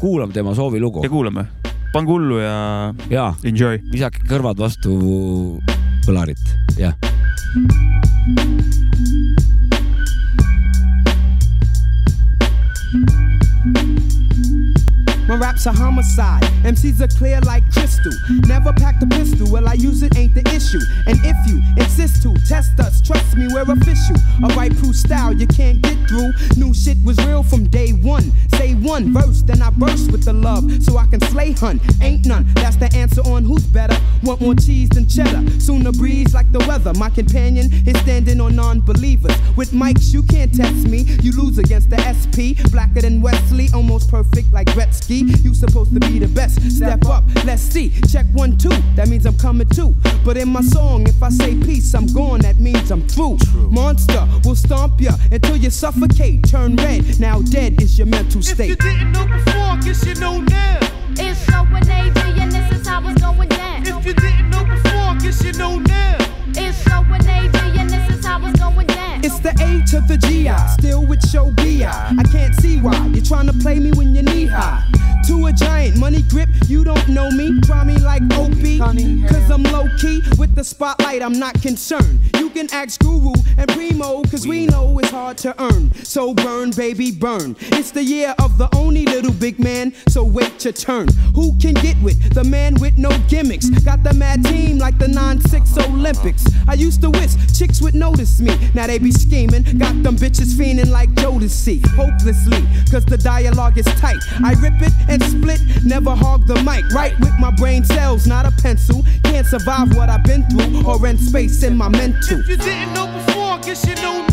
kuulame tema soovilugu ja kuulame. pange hullu ja ja enjoy. visake kõrvad vastu kõlarit, jah. My rap's a homicide. MCs are clear like crystal. Never packed a pistol. Well, I use it, ain't the issue. And if you insist to test us, trust me, we're official. A right proof style you can't get through. New shit was real from day one. Say one verse, then I burst with the love so I can slay hunt. Ain't none. That's the answer on who's better. Want more cheese than cheddar. Soon Sooner breeze like the weather. My companion is standing on non-believers. With mics, you can't test me. You lose against the SP. Blacker than Wesley, almost perfect like Gretzky. You supposed to be the best. Step up, let's see. Check one, two. That means I'm coming too. But in my song, if I say peace, I'm gone. That means I'm through. Monster will stomp ya until you suffocate. Turn red. Now dead is your mental state. If you didn't know before, guess you know now. It's so with AD and this is how it's going down. If you didn't know before, guess you know now. It's so with AD and this is how it's going down. It's the A to the GI, still with show BI. I can't see why you're trying to play me when you're knee high. To a giant money grip, you don't know me. Try me like Opie, cause I'm low key. With the spotlight, I'm not concerned. You can ask Guru and Primo, cause we know it's hard to earn. So burn, baby, burn. It's the year of the only little big man, so wait your turn. Who can get with the man with no gimmicks? Got the mad team like the 9-6 Olympics. I used to wish chicks would notice me. Now they be scheming, got them bitches fiending like Jodeci. Hopelessly, cause the dialogue is tight. I rip it and split, never hog the mic. Right with my brain cells, not a pencil. Can't survive what I've been through or rent space in my mental. If you didn't know before, guess you know now.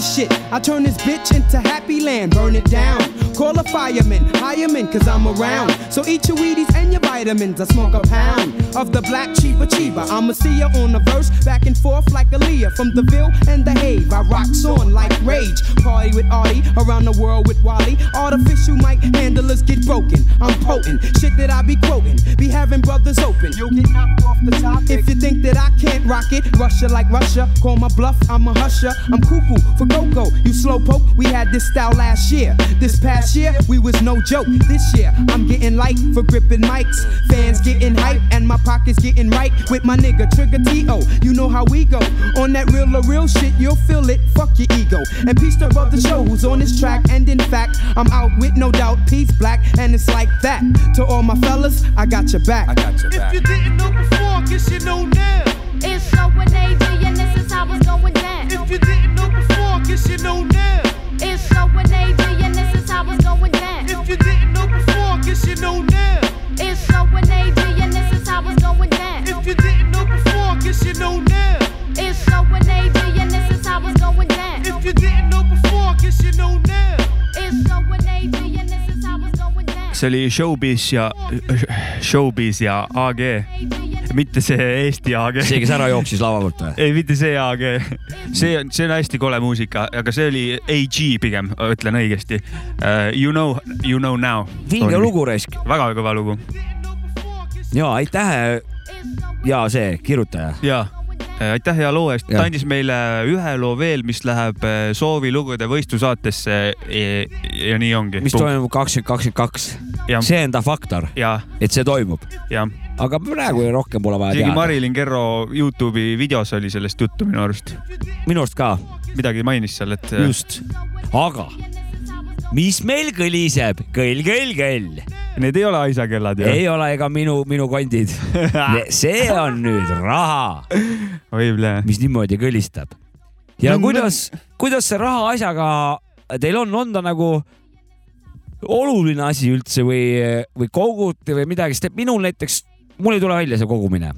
Happy shit. I turn this bitch into happy land, burn it down. Call a fireman, hire men, cause I'm around. So eat your Wheaties and your vitamins. I smoke a pound of the black cheaper cheaper. I'ma see ya on the verse, back and forth like Aaliyah. From the Ville and the Have, I rocks on like rage. Party with Artie, around the world with Wally. Artificial mic handlers get broken. I'm potent, shit that I be quoting. Be having brothers open. You'll get knocked off the top. If you think that I can't rock it, Russia like Russia. Call my bluff, I'm a husher. I'm cuckoo for Coco. You slowpoke, we had this style last year. This past year, we was no joke. This year, I'm getting light for gripping mics. Fans getting hype, and my pockets getting right with my nigga Trigger T.O. You know how we go. On that real or real shit, you'll feel it. Fuck your ego. And peace to brother show who's on this track. And in fact, I'm out with no doubt. Peace black, and it's like that. To all my fellas, I got your back. I got your If you didn't know before, guess you know now. It's showing AG and this is how it's going down. If you didn't know before, I guess you know now. It's showing AG and this is how it's going down. If you didn't know before, I guess you know now. It's showing AG and this is how it's going down. If you didn't know before, I guess you know now. It's showing AG and this is how it's going down. If you didn't know before, I guess you know now. It's showing AG and this see oli Showbiz ja Showbiz ja AG, mitte see Eesti AG. see, kes ära jooksis lava pealt või? ei, mitte see AG, see on, see on hästi kole muusika, aga see oli AG pigem, ütlen õigesti uh,. You know, you know now. vinge lugu raisk. väga kõva lugu ja aitäh. ja see kirjutaja. ja aitäh hea loo eest, ta andis meile ühe loo veel, mis läheb eh, soovilugude võistlusaatesse ja, ja nii ongi. mis toimub kakskümmend kakskümmend kaks. See on ta faktor, ja, et see toimub, ja. Aga praegu rohkem pole vaja teada. Marilyn Kerro Youtube'i videos oli sellest juttu minu arust, minu arust ka, midagi mainis seal, et eh, just. aga mis meil kõliseb, kõll, kõll, kõll, need ei ole aisakellad ju. ei ole ega minu, minu kondid. <laughs> see on nüüd raha, oi, mis niimoodi kõlistab. ja No, kuidas, kuidas see raha asjaga teil on, on ta nagu oluline asi üldse või, või kogute või midagi, sest et minul näiteks, mul ei tule välja see kogumine,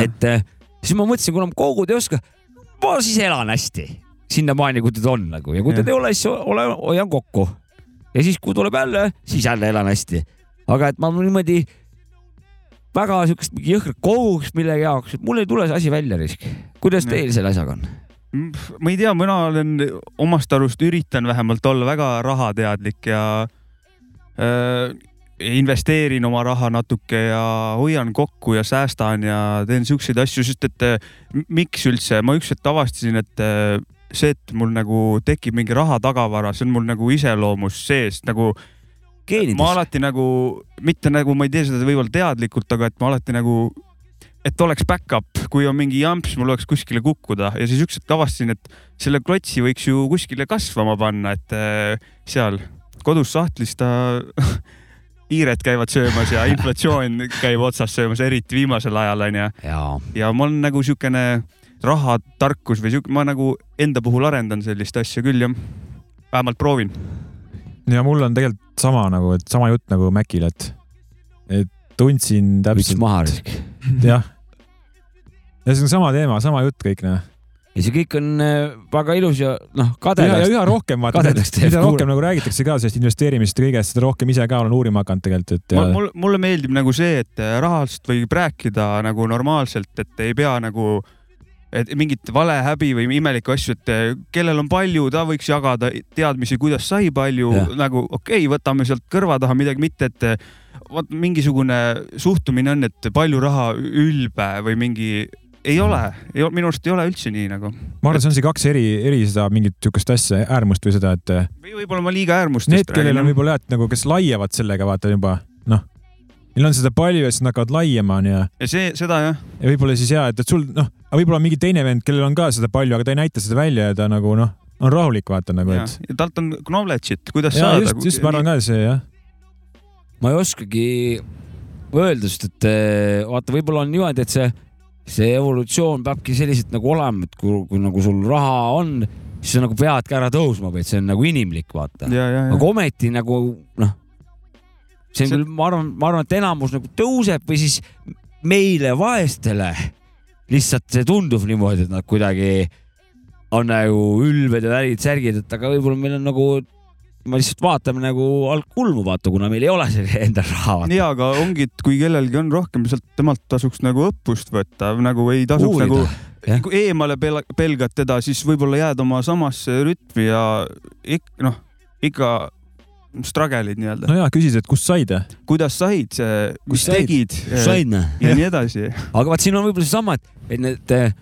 et eh, siis ma mõtlesin, kuna ma koguda ei oska, ma siis elan hästi sinnamaani, kui teda on nagu ja kui teda ei ole, siis ole, hoian kokku. ja siis, kui tuleb jälle, siis jälle elan hästi. aga et ma niimoodi väga siukest mingi jõhkrat koguks millegi jaoks, et mul ei tule see asi välja risk. kuidas teil selle asjaga on? ma ei tea, mina olen omast arust üritan vähemalt olla väga rahateadlik ja äh, investeerin oma raha natuke ja hoian kokku ja säästan ja teen siukseid asju, sest et äh, miks üldse, ma ükskord avastasin, et äh, see, et mul nagu tekib mingi raha tagavara, see on mul nagu iseloomus sees nagu ma. alati nagu, mitte nagu ma ei tee seda võib-olla teadlikult, aga et ma alati nagu, et oleks back-up, kui on mingi jamps, mul oleks kuskile kukkuda ja siis ükskord avastasin, et selle klotsi võiks ju kuskile kasvama panna, et äh, seal kodus sahtlis ta hiired <laughs> käivad söömas ja inflatsioon käib otsast söömas, eriti viimasel ajal onju. ja ma olen nagu siukene rahatarkus või siuke, ma nagu enda puhul arendan sellist asja küll jah. vähemalt proovin. ja mul on tegelikult sama nagu, et sama jutt nagu Mäkil, et, et tundsin võtsid täpselt, maha risk. <laughs> jah. ja see on sama teema, sama jutt kõik noh. ja see kõik on äh, väga ilus ja noh, ja, ja kadedaks. üha rohkem vaata, mida rohkem nagu räägitakse ka sellest investeerimisest ja kõigest, seda rohkem ise ka olen uurima hakanud tegelikult, et ja, mul, mulle meeldib nagu see, et rahast võib rääkida nagu normaalselt, et ei pea nagu et mingit valehäbi või imelikke asju, et eh, kellel on palju, ta võiks jagada teadmisi, kuidas sai palju. Nagu okei okay,, võtame sealt kõrva taha midagi, mitte et eh, vot mingisugune suhtumine on, et palju raha ülbe või mingi, ei ole, minu arust ei ole üldse nii nagu. ma arvan, see on see kaks eri, eri seda mingit sihukest asja, äärmust või seda, et või võib-olla ma liiga äärmustest need, kellel on võib-olla jah, et nagu kes laiavad sellega, vaata juba noh, neil on seda palju ja siis nad hakkavad laiema onju ja, ja see, seda jah, ja võib-olla siis ja, et, et sul noh, aga võib-olla mingi teine vend, kellel on ka seda palju, aga ta ei näita seda välja ja ta nagu noh, on rahulik vaata nagu, et ja talt on knowledge'it, kuidas ja saada. just, just ma arvan ka see jah, ma ei oskagi öelda, sest et eh, vaata, võib-olla on niimoodi, et see, see evolutsioon peabki selliselt nagu olema, et kui, kui nagu sul raha on, siis sa nagu peadki ära tõusma või et see on nagu inimlik, vaata. aga ometi nagu noh, see on küll, ma arvan, ma arvan, et enamus nagu tõuseb või siis meile vaestele lihtsalt see tundub niimoodi, et nad kuidagi on nagu ülbed ja värgid, särgid, et aga võib-olla meil on nagu, me lihtsalt vaatame nagu algkulmu, vaata, kuna meil ei ole <laughs> endal raha. ja, aga ongi, et kui kellelgi on rohkem, sealt temalt tasuks nagu õppust võtta, nagu ei tasuks Uurida, nagu kui eemale pel- pelgad teda, siis võib-olla jääd oma samasse rütmi ja ik-, noh, ikka struggle'id nii-öelda no ja küsisid, et kust said kuidas said, kus said? tegid sain või? ja nii edasi. <laughs> aga vaat siin on võib-olla seesama, et, et need eh,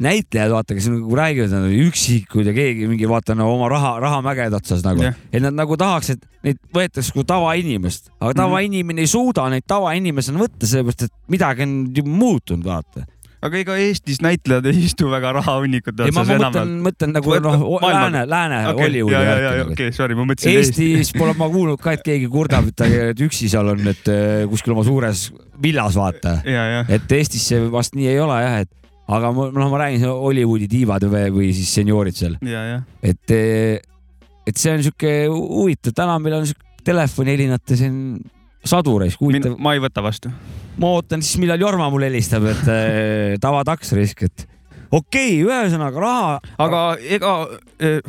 näitlejad, vaata, kes nagu räägivad, nad on üksikud ja keegi mingi vaata no, oma raha, rahamägede otsas nagu Jah. et nad nagu tahaks, et neid võetakse kui tavainimest, aga tavainimene ei suuda neid tavainimesena võtta, sellepärast et midagi on muutunud, vaata. Aga ega Eestis näitlejad ei istu väga rahahunnikute otsas ma enam mõtlen, mõtlen nagu noh, lääne, lääne okei, Hollywoodi ja, ja, ja, värki nagu. okei, sorry, ma mõtlesin Eesti. Eestis pole ma kuulnud ka, et keegi kurdab, et ta üksi seal on, et eh, kuskil oma suures villas vaata et Eestis see vast nii ei ole jah, et aga ma- noh, ma räägin Hollywoodi diivad või, või siis senioorid seal, et, et see on sihuke huvitav, täna meil on sihuke telefonihelinate siin sadu reis, huvitav. ma ei võta vastu. ma ootan siis, millal Jorma mulle helistab, et eh, <laughs> tavataks risk, et okei okay,, ühesõnaga raha, aga ega,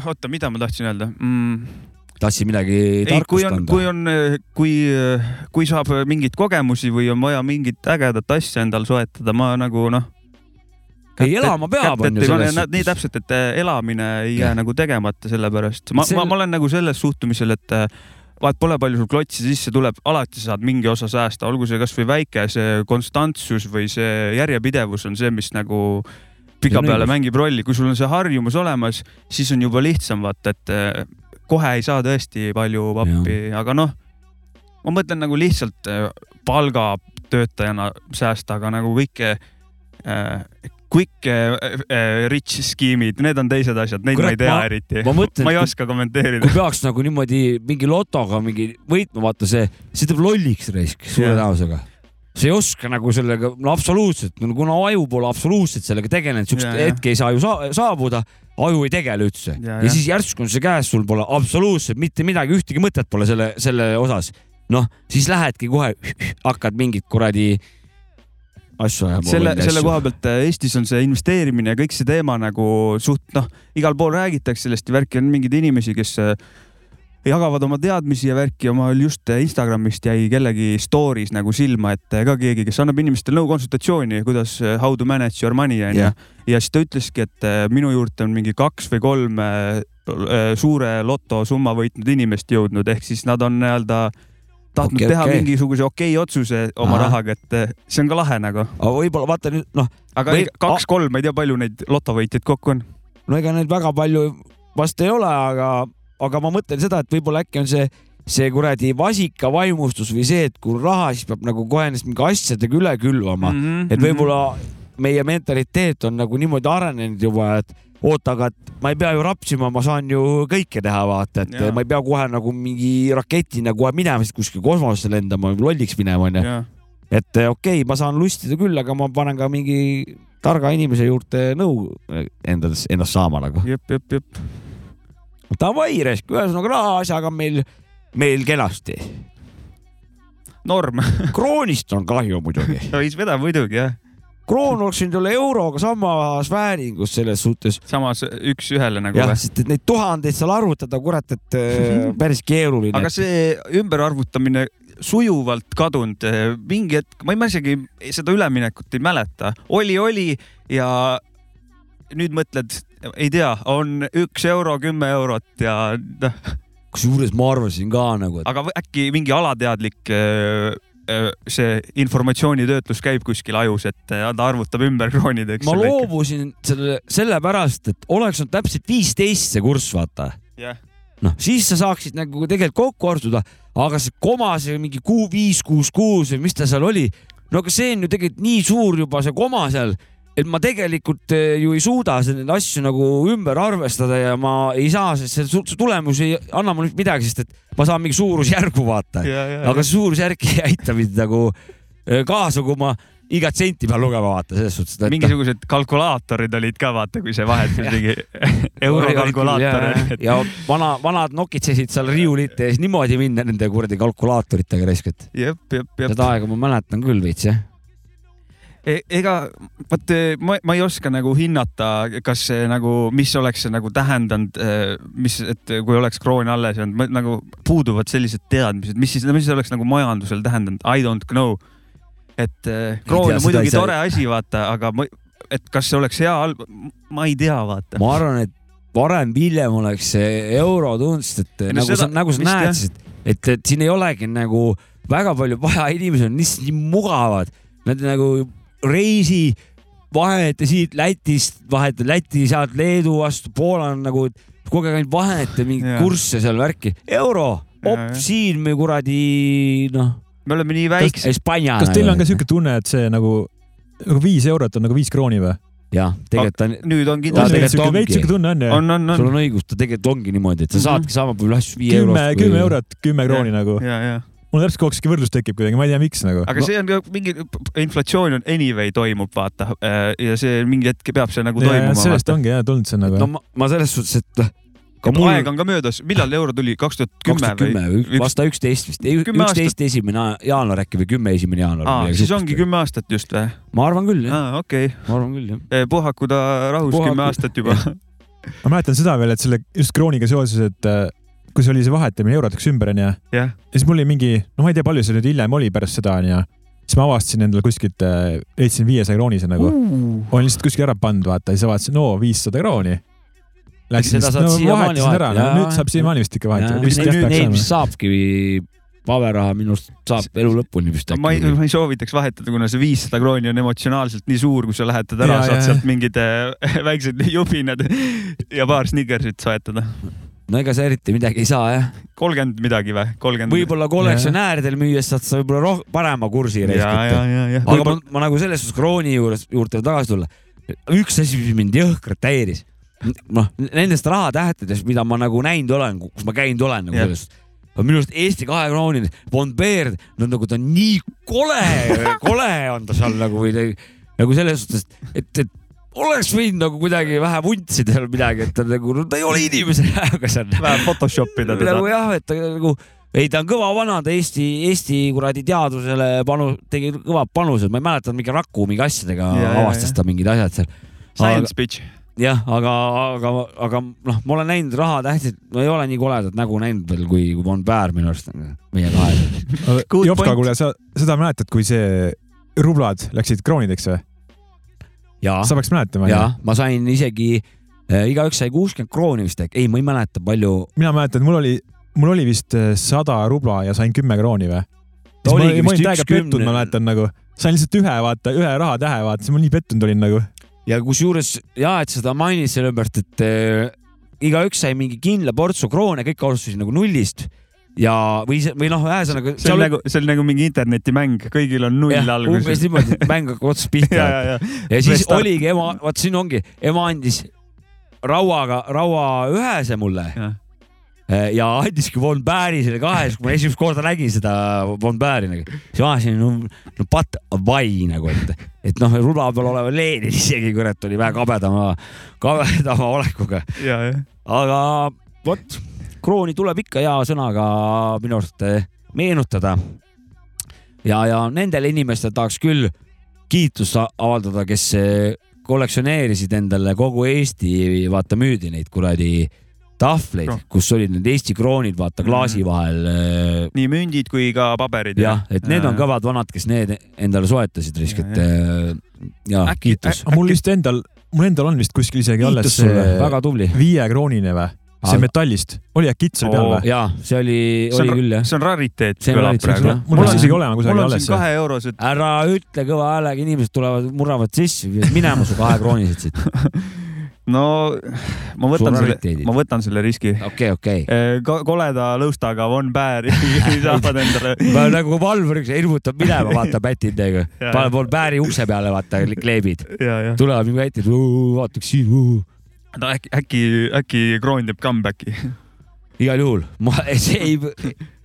oota, mida ma tahtsin öelda mm,? tahtsin midagi tarkust on, anda kui. on, kui, kui saab mingeid kogemusi või on vaja mingit ägedat asja endal soetada, ma nagu noh. Ei, elama peab, on ju, selles nii suhtes. täpselt, et äh, elamine ei jää Jah. nagu tegemata sellepärast. ma ma, ma olen nagu selles suhtumisel, et äh, vaat pole palju sul klotsi sisse tuleb, alati saad mingi osa säästa, olgu see kasvõi väike, see konstantsus või see järjepidevus on see, mis nagu pikapeale õigus. mängib rolli, kui sul on see harjumus olemas, siis on juba lihtsam vaata, et äh, kohe ei saa tõesti palju pappi, aga noh, ma mõtlen nagu lihtsalt äh, palgatöötajana säästa, aga nagu kõike äh, quick äh, äh, rich skeemid, need on teised asjad, neid Kurat, ma ei tea ma- eriti. ma mõtlen, ma ei oska kommenteerida kui. peaks nagu niimoodi mingi lotoga mingi võitma, vaata see, see teeb lolliks raisk suure tõenäosusega. sa ei oska nagu sellega, no absoluutselt, kuna aju pole absoluutselt sellega tegelenud, siukest hetke ei saa ju sa saabuda, aju ei tegele üldse ja, siis järsku on see käes, sul pole absoluutselt mitte midagi, ühtegi mõtet pole selle, selle osas. noh, siis lähedki kohe, <sniffs> hakkad mingit kuradi asju ajama. selle, selle koha pealt äh, Eestis on see investeerimine ja kõik see teema nagu suht noh, igal pool räägitakse sellest ja värki on mingeid inimesi, kes äh, jagavad oma teadmisi ja värki ja mul just äh, Instagramist jäi kellegi story's nagu silma, et äh, ka keegi, kes annab inimestele nõu konsultatsiooni, kuidas äh, how to manage your money onju Jah. ja siis ta ütleski, et äh, minu juurde on mingi kaks või kolm äh, äh, suure lotosumma võitnud inimest jõudnud, ehk siis nad on nii-öelda tahtnud okay, teha okay. mingisuguse okei okay otsuse oma Ahah. rahaga, et äh, see on ka lahe nagu. aga võib-olla vaata nüüd noh, aga Või- kaks-kolm, ma ei tea, palju neid lotovõitjaid kokku on. no ega neid väga palju vast ei ole, aga, aga ma mõtlen seda, et võib-olla äkki on see, see kuradi vasika vaimustus või see, et kui raha, siis peab nagu kohe ennast mingi asjadega üle külvama mm. Mhm. -hmm. et võib-olla meie mentaliteet on nagu niimoodi arenenud juba, et oota, aga et ma ei pea ju rapsima, ma saan ju kõike teha, vaata, et ja. ma ei pea kohe nagu mingi raketina kohe minema siit kuskile kosmosesse lendama, lolliks minema, onju. et eh, okei okay,, ma saan lustida küll, aga ma panen ka mingi targa inimese juurde nõu endas, ennast saama nagu. jep, jep, jep. Davai, Resk, ühesõnaga rahaasjaga on meil, meil kenasti. norm, <laughs> kroonist on kahju muidugi. võis vedada muidugi jah. Kroon oleks võinud olla euroga samas vääringus selles suhtes. samas üks-ühele nagu jah, sest et neid tuhandeid seal arvutada, kurat, et äh, <laughs> päris keeruline. aga see ümberarvutamine sujuvalt kadunud, mingi hetk, ma isegi seda üleminekut ei mäleta, oli, oli ja nüüd mõtled, ei tea, on üks euro, kümme eurot ja noh, kusjuures ma arvasin ka nagu, et aga äkki mingi alateadlik öö, see informatsioonitöötlus käib kuskil ajus, et äh, ta arvutab ümber kroonideks. ma loobusin selle, sellepärast, et oleks olnud täpselt viisteist see kurss, vaata. jah, noh, siis sa saaksid nagu tegelikult kokku arvutada, aga see koma, see mingi kuu viis, kuus, kuus või mis ta seal oli, no aga see on ju tegelikult nii suur juba see koma seal, et ma tegelikult eh, ju ei suuda neid asju nagu ümber arvestada ja ma ei saa, sest see tulemus ei anna mulle midagi, sest et ma saan mingi suurusjärgu vaata, aga see suurusjärk ei aita mind nagu eh, kaasa, kui ma igat senti pean lugema, vaata selles suhtes, et mingisugused kalkulaatorid olid ka vaata, kui see vahetus <laughs> mingi eurokalkulaator oli. ja vana, vanad nokitsesid seal riiulite ees niimoodi minna nende kuradi kalkulaatoritega raisk, et jep, jep, jep. seda aega ma mäletan küll veits jah. E- ega vot eh, ma, ma ei oska nagu hinnata, kas see nagu, mis oleks see nagu tähendanud, mis, et kui oleks kroon alles jäänud, nagu puuduvad sellised teadmised, mis siis, mis oleks nagu majandusel tähendanud, I don't know. et kroon on muidugi ei saa- tore asi, vaata, aga ma, et kas see oleks hea, ma ei tea, vaata. ma arvan, et varem-hiljem oleks see euro tulnud, sest et no nagu seda sa, nagu sa näed et, et siin ei olegi nagu väga palju vaja, inimesed on lihtsalt nii mugavad, nad nagu reisi, vaheta siit Lätist, vaheta Läti, sealt Leedu vastu, Poola on nagu kogu aeg ainult vaheta mingeid Jaa. kursse seal värki, euro, op siin me kuradi noh, me oleme nii väiksed. Kas teil on ka siuke tunne, et see nagu, nagu viis eurot on nagu viis krooni või? jah, tegelikult on, nüüd on kindlasti, tegelikult ongi. veits siuke tunne on ju. on, on, sul on. on õigus, ta tegelikult ongi niimoodi, et sa Mhm. saadki sama palju asju viie kümme, eurost. kümme. eurot, kümme krooni nagu. ja, ja, mul täpselt kogu aeg siuke võrdlus tekib kuidagi, ma ei tea, miks nagu. aga see on ka mingi, inflatsioon on anyway toimub, vaata. ja see mingi hetk peab see nagu toimuma. sellest ongi jah tulnud see nagu no. ma, ma selles suhtes, et ka mul aeg on ka möödas, millal euro tuli, kaks tuhat kümme või? aasta üksteist vist, üksteist esimene jaanuar äkki või kümme esimene jaanuar. aa, siis ongi. kümme aastat just või? ma arvan küll jah, aa, okei ma arvan küll jah. okay.. puhaku ta rahus Puhaku- kümme aastat juba. ma mäletan seda veel, et selle just krooniga seoses, et äh, kui see oli see vahetamine eurot läks ümber onju, ja siis mul oli mingi, no ma ei tea, palju see nüüd hiljem oli pärast seda onju, siis ma avastasin endale kuskilt, leidsin viiesaja kroonise nagu, olin lihtsalt kuskil ära pannud, vaata, siis vaatasin, no viissada krooni. Läksin Seda lihtsalt, saad no vahetasin ära, vahetada, nüüd saab siiamaani vist ikka vahetada. nüüd vist jah neid peaks vist saama. saabki paberraha minu arust saab elu lõpuni vist ma ei, äkki. ma ei soovitaks vahetada, kuna see viissada krooni on emotsionaalselt nii suur, kui sa lähetad ära, saad jaa, sealt mingid äh, <laughs> väiksed jupinad ja paar snickersit soetada. No ega sa eriti midagi ei saa jah. kolmkümmend midagi või? kolmkümmend. võib-olla kollektsionääridel müües saad sa võib-olla roh-, parema kursi ja. aga ma, ma nagu selles suhtes krooni juures, juurde tagasi tulla. üks asi, mis mind jõhkralt häiris, noh, nendest rahatähtedest, mida ma nagu näinud olen, kus ma käinud olen nagu Jah. sellest. minu arust Eesti kahe kroonid, Von Baer, no nagu ta on nii kole, kole on ta seal nagu või nagu selles suhtes, et, et oleks võinud nagu kuidagi vähe vuntsida seal midagi, et ta nagu, no ta ei ole inimese <laughs> näoga seal. vähe Photoshop ida teda nagu. jah, et ta nagu ei, ta on kõva vana, ta Eesti, Eesti kuradi teadusele panu, tegi kõva panused, ma ei mäleta, mingi Raku mingi asjadega Ja, avastas ja. ta mingid asjad seal. Science bitch. jah, aga, aga, aga noh, ma olen näinud rahatähtsid, no ei ole nii koledat nägu näinud veel kui kui Von Baer minu arust, meie kahe. Good Jopka, kuule, sa seda mäletad, kui see rublad läksid kroonideks või? Sa peaks mäletama. ja ma sain isegi äh,, igaüks sai kuuskümmend krooni vist äkki, ei, ma ei mäleta, palju. mina mäletan, mul oli, mul oli vist äh, sada rubla ja sain kümme krooni või? Ma olin täiega pettunud, ma mäletan nagu, sain lihtsalt ühe, vaata, ühe rahatähe, vaata, siis ma nii pettunud olin nagu. ja kusjuures ja, et seda mainid sellepärast, et äh, igaüks sai mingi kindla portsu kroone, kõik alustasid nagu nullist ja, või, või noh, ühesõnaga. see on nagu, see on nagu mingi internetimäng, kõigil on null umbes alguses. niimoodi, et mäng hakkab otsast pihta <laughs> ja, ja, ja. ja siis Restart. oligi ema, vaat siin ongi, ema andis rauaga, raua ühese mulle ja andiski Von Baeri selle kahe, siis kui ma esimest korda nägin seda Von Baeri nagu, siis ma vaatasin, no, no but why nagu, et, et noh, rula peal olev Lenin isegi kurat oli vähe kabedama, kabedama olekuga, ja, ja. aga vot krooni tuleb ikka hea sõnaga minu arust eh, meenutada. ja, ja nendele inimestele tahaks küll kiitust avaldada, kes eh, kollektsioneerisid endale kogu Eesti, vaata müüdi neid kuradi tahvleid Noh., kus olid need Eesti kroonid, vaata klaasi Mhm. vahel. nii mündid kui ka paberid. jah, et need on. kõvad vanad, kes need endale soetasid risk, et eh, ja kiitus. mul vist endal, mul endal on vist kuskil isegi alles väga tubli. viiekroonine või? See Aga- metallist, oli äkki kits oli peal või? ja see oli, see oli on küll jah. see on rariteet See on rariteet, mul Mul on- isegi olema mul kusagil on alles siin. kahe eurosed. ära ütle kõva häälega, inimesed tulevad, murravad sisse, minema su kahekroonilised siit. <laughs> no ma võtan selle ma võtan selle riski. okei, okei. koleda lõustaga <laughs> <laughs> Von Bääri saavad endale. nagu Valvuriks hirmutab minema, vaata pätindega. Jaa. paneb pool pääri ukse peale, vaata kleebid. ja, ja. tulevad mingi väited, vaataks siin. No äkki, äkki, äkki Kroon teeb comeback'i. igal juhul, ma, <laughs> see ei,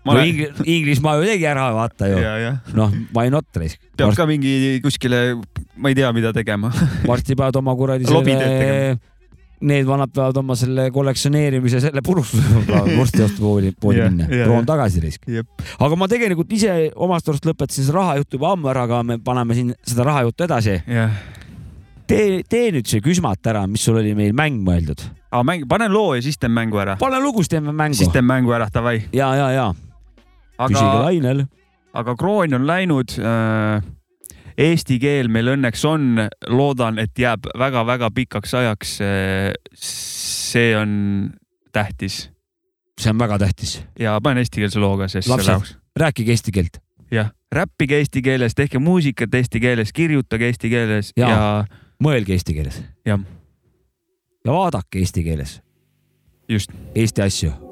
ma no Ingl- Inglismaa ju tegi ära, vaata ju. noh, why not raisk. peab ka mingi kuskile, ma ei tea, mida tegema. <laughs> varsti peavad oma kuradi selle need vanad peavad oma selle kollektsioneerimise selle purustama, <laughs> vorstiostu poodi, poodi Jah, minna, jah, proon tagasi raisk. Jep. aga ma tegelikult ise omast arust lõpetasin selle rahajuttu juba ammu ära, aga me paneme siin seda rahajuttu edasi. jah. tee, tee nüüd see küsmat ära, mis sul oli meil mäng mõeldud. aga mäng, panen loo ja siis teen mängu ära. pane lugu, siis teeme mängu siis. teen mängu ära, davai. ja, ja, ja püsige aga, lainel. aga Kroon on läinud äh,. Eesti keel meil õnneks on, loodan, et jääb väga-väga pikaks ajaks äh,. see on tähtis see on väga tähtis. ja panen eestikeelse loo ka, sest Lapsed. rääkige eesti keelt. jah, räppige eesti keeles, tehke muusikat eesti keeles, kirjutage eesti keeles ja, ja mõelge eesti keeles. Jah. ja vaadake eesti keeles just. Eesti asju.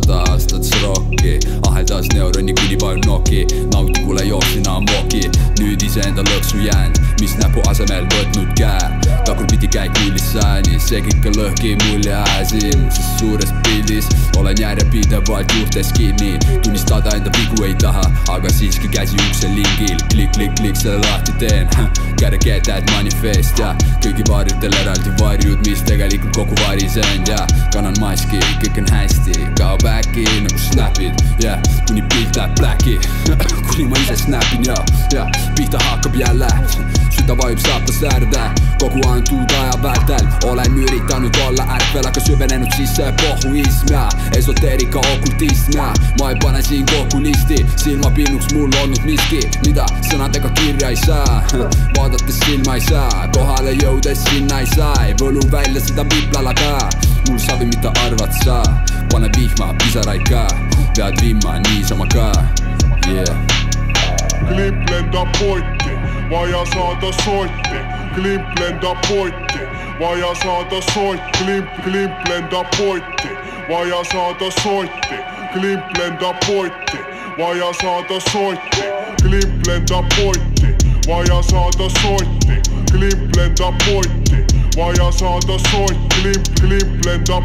Sada aastat srokki, aheldas neuroni kuni vajun noki, nauti kuule jooksin ammoki, nüüd iseenda lõksu jäänud, mis näpu asemel võtnud käe, tagurpidi käik nullist sajani, see kõik on lõhki mulje siin, sest suures pildis olen järjepidevalt juurtes kinni, tunnistada enda vigu ei taha, aga siiski käsi ukse lingil, klikk, klikk, klikk selle lahti teen, gotta get that manifest ja kõigi varjudel eraldi varjud, mis tegelikult kokku varisenud ja kannan maski, kõik on hästi, kaob äkki nagu snapid, yeah, kuni pilt läheb black'i, kuni ma ise snapin ja, ja pihta hakkab jälle, süda vajub saatast äärde, kogu antud aja vältel. Olen üritanud olla ärkvel, aga süvenenud sisse pohhuism ja esoteerika okultism ja ma ei pane siin kokku listi, silmapinnuks mul olnud miski, mida sõnadega kirja ei saa, vaadates silma ei saa, kohale jõudes sinna ei saa, ei võlu välja seda viplala ka, mul savi, mida arvad sa, pane vihma, pisaraid ka, pead vimma niisama ka, Yeah. Clip lentää vaja saata soitti. Clip lentää vaja saata soitti. Clip, clip lentää vaja saata soitti. Clip lentää vaja saata soitti. Clip lentää vaja saata soitti. Clip lentää vaja saata soitti. Clip, clip lentää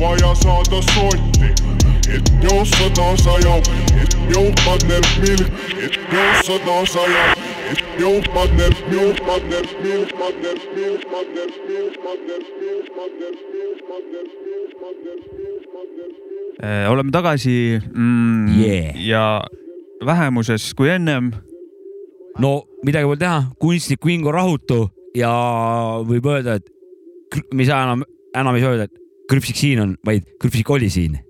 vaja saata soitti. Saada sotti et jõussada sajab, et jõupadnelt milk, et jõussada sajab, et jõupadnelt, jõupadnelt, milkpadnelt, milkpadnelt, milkpadnelt, milkpadnelt, milkpadnelt, milkpadnelt, milkpadnelt. Äh, oleme tagasi mm, Yeah. ja vähemuses kui ennem. no midagi pole teha, kunstnik Vingo rahutu ja võib öelda, et me ei saa enam, enam ei saa öelda, et krüpsik siin on, vaid krüpsik oli siin.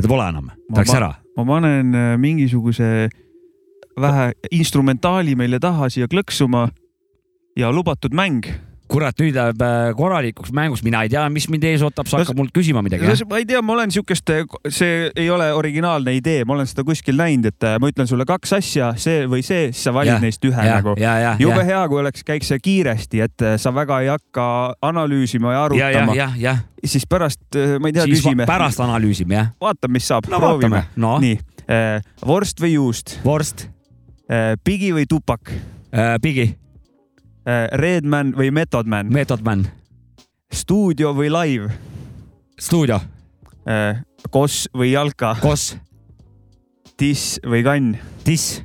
Teda pole enam, ta läks ära. ma panen äh, mingisuguse vähe instrumentaali meile taha siia klõksuma ja lubatud mäng. kurat, nüüd läheb äh, korralikuks mänguks, mina ei tea, mis mind ees ootab, sa hakkad mult küsima midagi. ma ei tea, ma olen siukest, see ei ole originaalne idee, ma olen seda kuskil näinud, et äh, ma ütlen sulle kaks asja, see või see, siis sa valid Jah, neist ühe ja, nagu. ja, ja, jube ja, hea, kui oleks, käiks see kiiresti, et äh, sa väga ei hakka analüüsima ja ja, ja, arutama, ja, ja, siis pärast, ma ei tea, küsime. pärast analüüsime jah. vaatame, mis saab, no proovime. No. Nii, vorst või juust, vorst. Bigi või tupak, äh,, Bigi, Redman või Method Man, Method Man, stuudio või live, stuudio, Koss või jalka, Koss, diss või kann, Diss,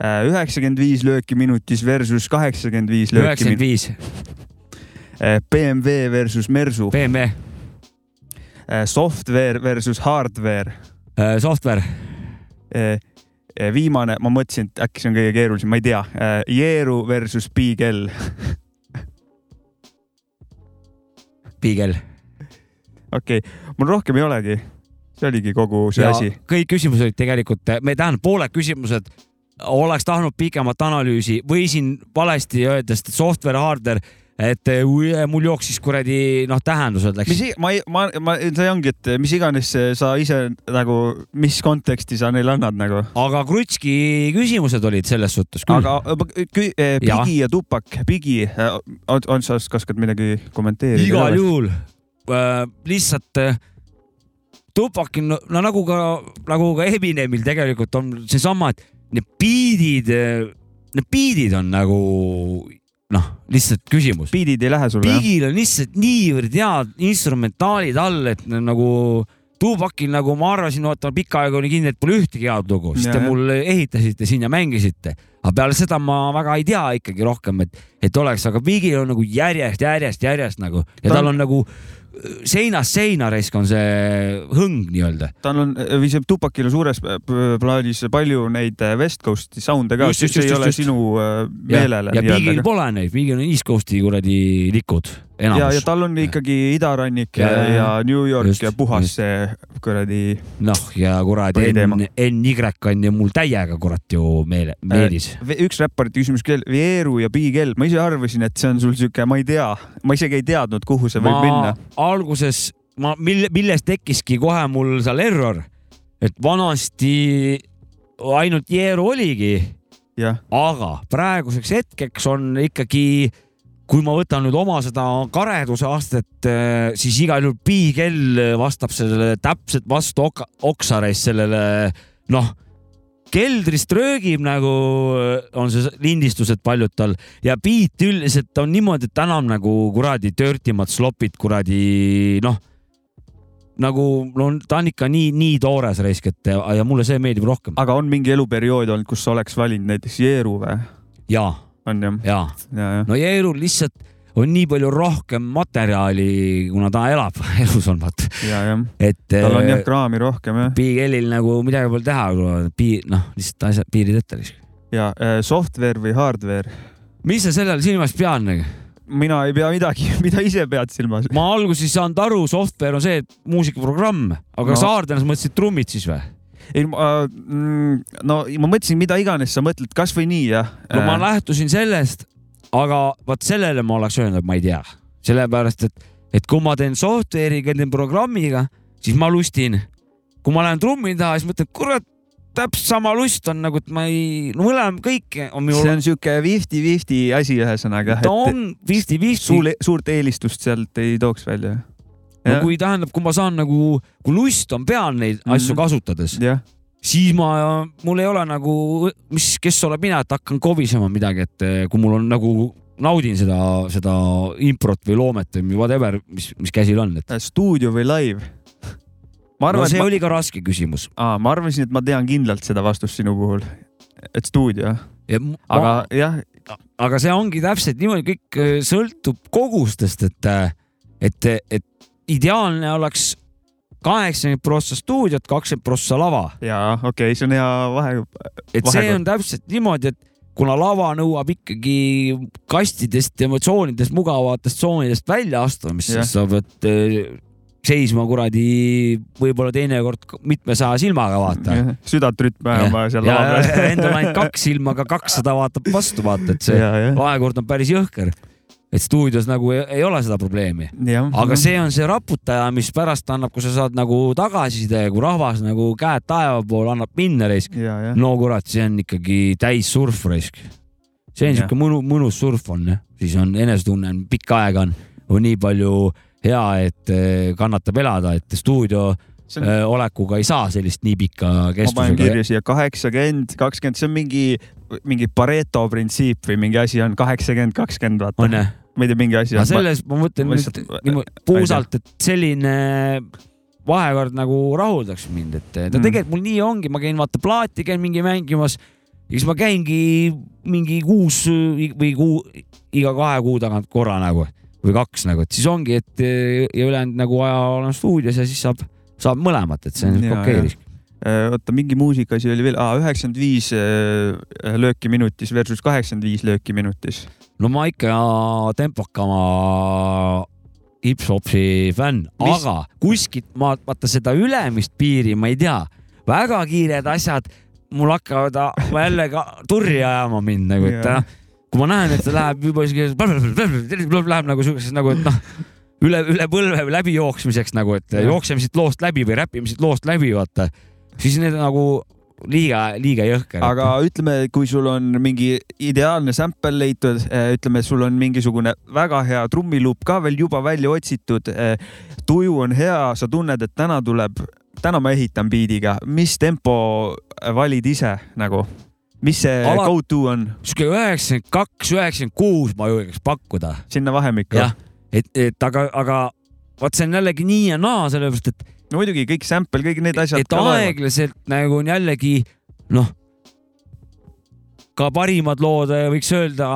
üheksakümmend viis lööki minutis versus kaheksakümmend viis lööki üheksakümmend viis, BMW versus Mersu, BMW, software versus hardware, software, viimane, ma mõtlesin, et äkki see on kõige keerulisem, ma ei tea, Jeeru versus Bigel, Beagle. okei okay., mul rohkem ei olegi, see oligi kogu see ja asi. kõik küsimused olid tegelikult, me tähendab pooled küsimused oleks tahtnud pikemat analüüsi või siin valesti öeldes, software, hardware, et eh, ui, mul jooksis kuradi noh, tähendused läks mis, ma, ma, ma, see ongi, et mis iganes sa ise nagu, mis konteksti sa neile annad nagu. aga Krutski küsimused olid selles suhtes küll. aga kü- eh. Bigi ja Tupak, Bigi, on, on sa, oskad midagi kommenteerida? igal juhul äh, lihtsalt äh, Tupakil, no, no nagu ka, nagu ka Eminemil tegelikult on seesama, et need biidid, need biidid on nagu noh, lihtsalt küsimus. biidid ei lähe sulle? Bigil on lihtsalt niivõrd head instrumentaalid all, et nagu Tupakil nagu ma arvasin, vaata pikka aega oli kindel, et pole ühtegi head lugu, siis te jah. mul ehitasite siin ja mängisite. aga peale seda ma väga ei tea ikkagi rohkem, et, et oleks, aga Bigil on nagu järjest, järjest, järjest nagu ja Ta tal on nagu äh, seinast seina raisk on see hõng nii-öelda. tal on, või see Tupakil on suures plaanis palju neid eh, West Coast'i sound'e ka, see ei just, ole just. sinu ja, meelele ja Bigil pole neid, Bigil on East Coast'i kuradi likud, ja, ja enamus. tal on ikkagi idarannik ja, Ja, ja, ja, ja New York just, ja puhas just. see kuradi noh, ja kuradi NY on ju mul täiega kurat ju meele, meelis. Ve- üks räpparite küsimus veel, Vieru ja Bigel, ma ise arvasin, et see on sul siuke, ma ei tea, ma isegi ei teadnud, kuhu see võib ma minna. alguses, ma, mille, millest tekkiski kohe mul seal error, et vanasti ainult Jeeru oligi, aga praeguseks hetkeks on ikkagi, kui ma võtan nüüd oma seda kareduse astet, siis igal juhul Piigel vastab sellele täpselt vastu oka- oksareis sellele noh, keldrist röögib nagu on see lindistused paljud tal ja beat üldiselt on niimoodi, et enam nagu kuradi törtimad slopid kuradi noh, nagu no ta on ikka nii, nii toores raisk, et ja, mulle see meeldib rohkem. aga on mingi eluperiood olnud, kus sa oleks valinud näiteks Jeeru või? ja, on jah? ja ja, jah. no Jeerul lihtsalt on nii palju rohkem materjali, kuna ta elab <laughs> elus on vaata, ja, et. tal on jah kraami rohkem jah. Big L-il nagu midagi pole teha, piir, noh, lihtsalt asjad, piirid ette lihtsalt. ja äh, software või hardware? mis sa selle all silmas pead nagu? mina ei pea midagi, <laughs> mida ise pead silmas. ma alguses ei saanud aru, software on see muusikaprogramm, aga no. Saardenas mõtlesid trummid siis või? ei, mm, no ma mõtlesin, mida iganes sa mõtled, kasvõi nii jah. no ma lähtusin sellest, aga vot sellele ma oleks öelnud, et ma ei tea, sellepärast et, et kui ma teen software'iga, teen programmiga, siis ma lustin. kui ma lähen trummi taha, siis mõtlen, kurat, täpselt sama lust on nagu, et ma ei, no mõlem kõik on minu see on siuke fifty-fifty asi ühesõnaga, ta on fifty-fifty. suur, suurt eelistust sealt ei tooks välja. No kui tähendab, kui ma saan nagu, kui lust on peal neid Mhm. asju kasutades, jah, siis ma, mul ei ole nagu, mis, kes olen mina, et hakkan kobisema midagi, et eh, kui mul on nagu naudin seda, seda improt või loomet või whatever, mis, mis käsil on, et. stuudio või live? ma no arvan, see et ma, oli ka raske küsimus. aa, ma arvasin, et ma tean kindlalt seda vastust sinu puhul, et stuudio, aga aga, jah, aga see ongi täpselt niimoodi, kõik eh, sõltub kogustest, et, et, et ideaalne oleks kaheksakümmend prossa stuudiot, kakskümmend prossa lava. jaa, okei okay,, see on hea vahe. et see on täpselt niimoodi, et kuna lava nõuab ikkagi kastidest, emotsioonidest, mugavatest tsoonidest väljaastumist, Jah. siis sa pead eh, seisma kuradi võib-olla teinekord mitmesaja silmaga vaata. südant rütmi ajama seal lava peal. endal ainult kaks <laughs> silma, aga kakssada vaatab vastu, vaata, et see vahekord on päris jõhker. Et stuudios nagu ei, ei ole seda probleemi. aga see on see raputaja, mis pärast annab, kui sa saad nagu tagasiside, kui rahvas nagu käed taeva poole annab minna jah. no kurat, see on ikkagi täis surf reisk. see on siuke mõnu, mõnus surf on jah, siis on enesetunne on pikka aega on, on nii palju hea, et eh, kannatab elada, et stuudio on- eh, olekuga ei saa sellist nii pikka ma panen kestusega. kirja siia kaheksakümmend, kakskümmend, see on mingi, mingi Pareto printsiip või mingi asi on kaheksakümmend, kakskümmend, on vaata. jah? Ma ei tea, mingi asi aga selles ma mõtlen ma nüüd lihtsalt- niimoodi puusalt, et selline vahekord nagu rahuldaks mind, et ta Mm. tegelikult mul nii ongi, ma käin vaata plaati, käin mingi mängimas ja siis ma käingi mingi kuus või kuu, iga kahe kuu tagant korra nagu või kaks nagu, et siis ongi, et ja ülejäänud nagu aja olen stuudios ja siis saab, saab mõlemat, et see on okei okay.. Äh, oota, mingi muusikaasi oli veel, üheksakümmend viis äh, lööki minutis versus kaheksakümmend viis lööki minutis. no ma ikka tempokama hip-hopi fänn, aga kuskilt ma vaata seda ülemist piiri ma ei tea, väga kiired asjad, mul hakkavad jälle ka turri ajama mind nagu, et noh, kui ma näen, et ta läheb juba siuke, läheb nagu siukeseks nagu, et noh, üle, üle põlve läbi jooksmiseks nagu, et jookseme siit loost läbi või räpime siit loost läbi, vaata, siis need nagu liiga, liiga jõhker. aga ütleme, kui sul on mingi ideaalne sample leitud, ütleme, sul on mingisugune väga hea trummiluup ka veel juba välja otsitud, tuju on hea, sa tunned, et täna tuleb, täna ma ehitan biidiga, mis tempo valid ise nagu? mis see Ala- go to on sihuke üheksakümmend kaks, üheksakümmend kuus ma julgeks pakkuda sinna vahemikku? jah, et, et aga, aga vot see on jällegi nii ja naa, sellepärast et, no muidugi kõik sample, kõik need asjad. et aeglaselt nagu on jällegi noh, ka parimad lood, võiks öelda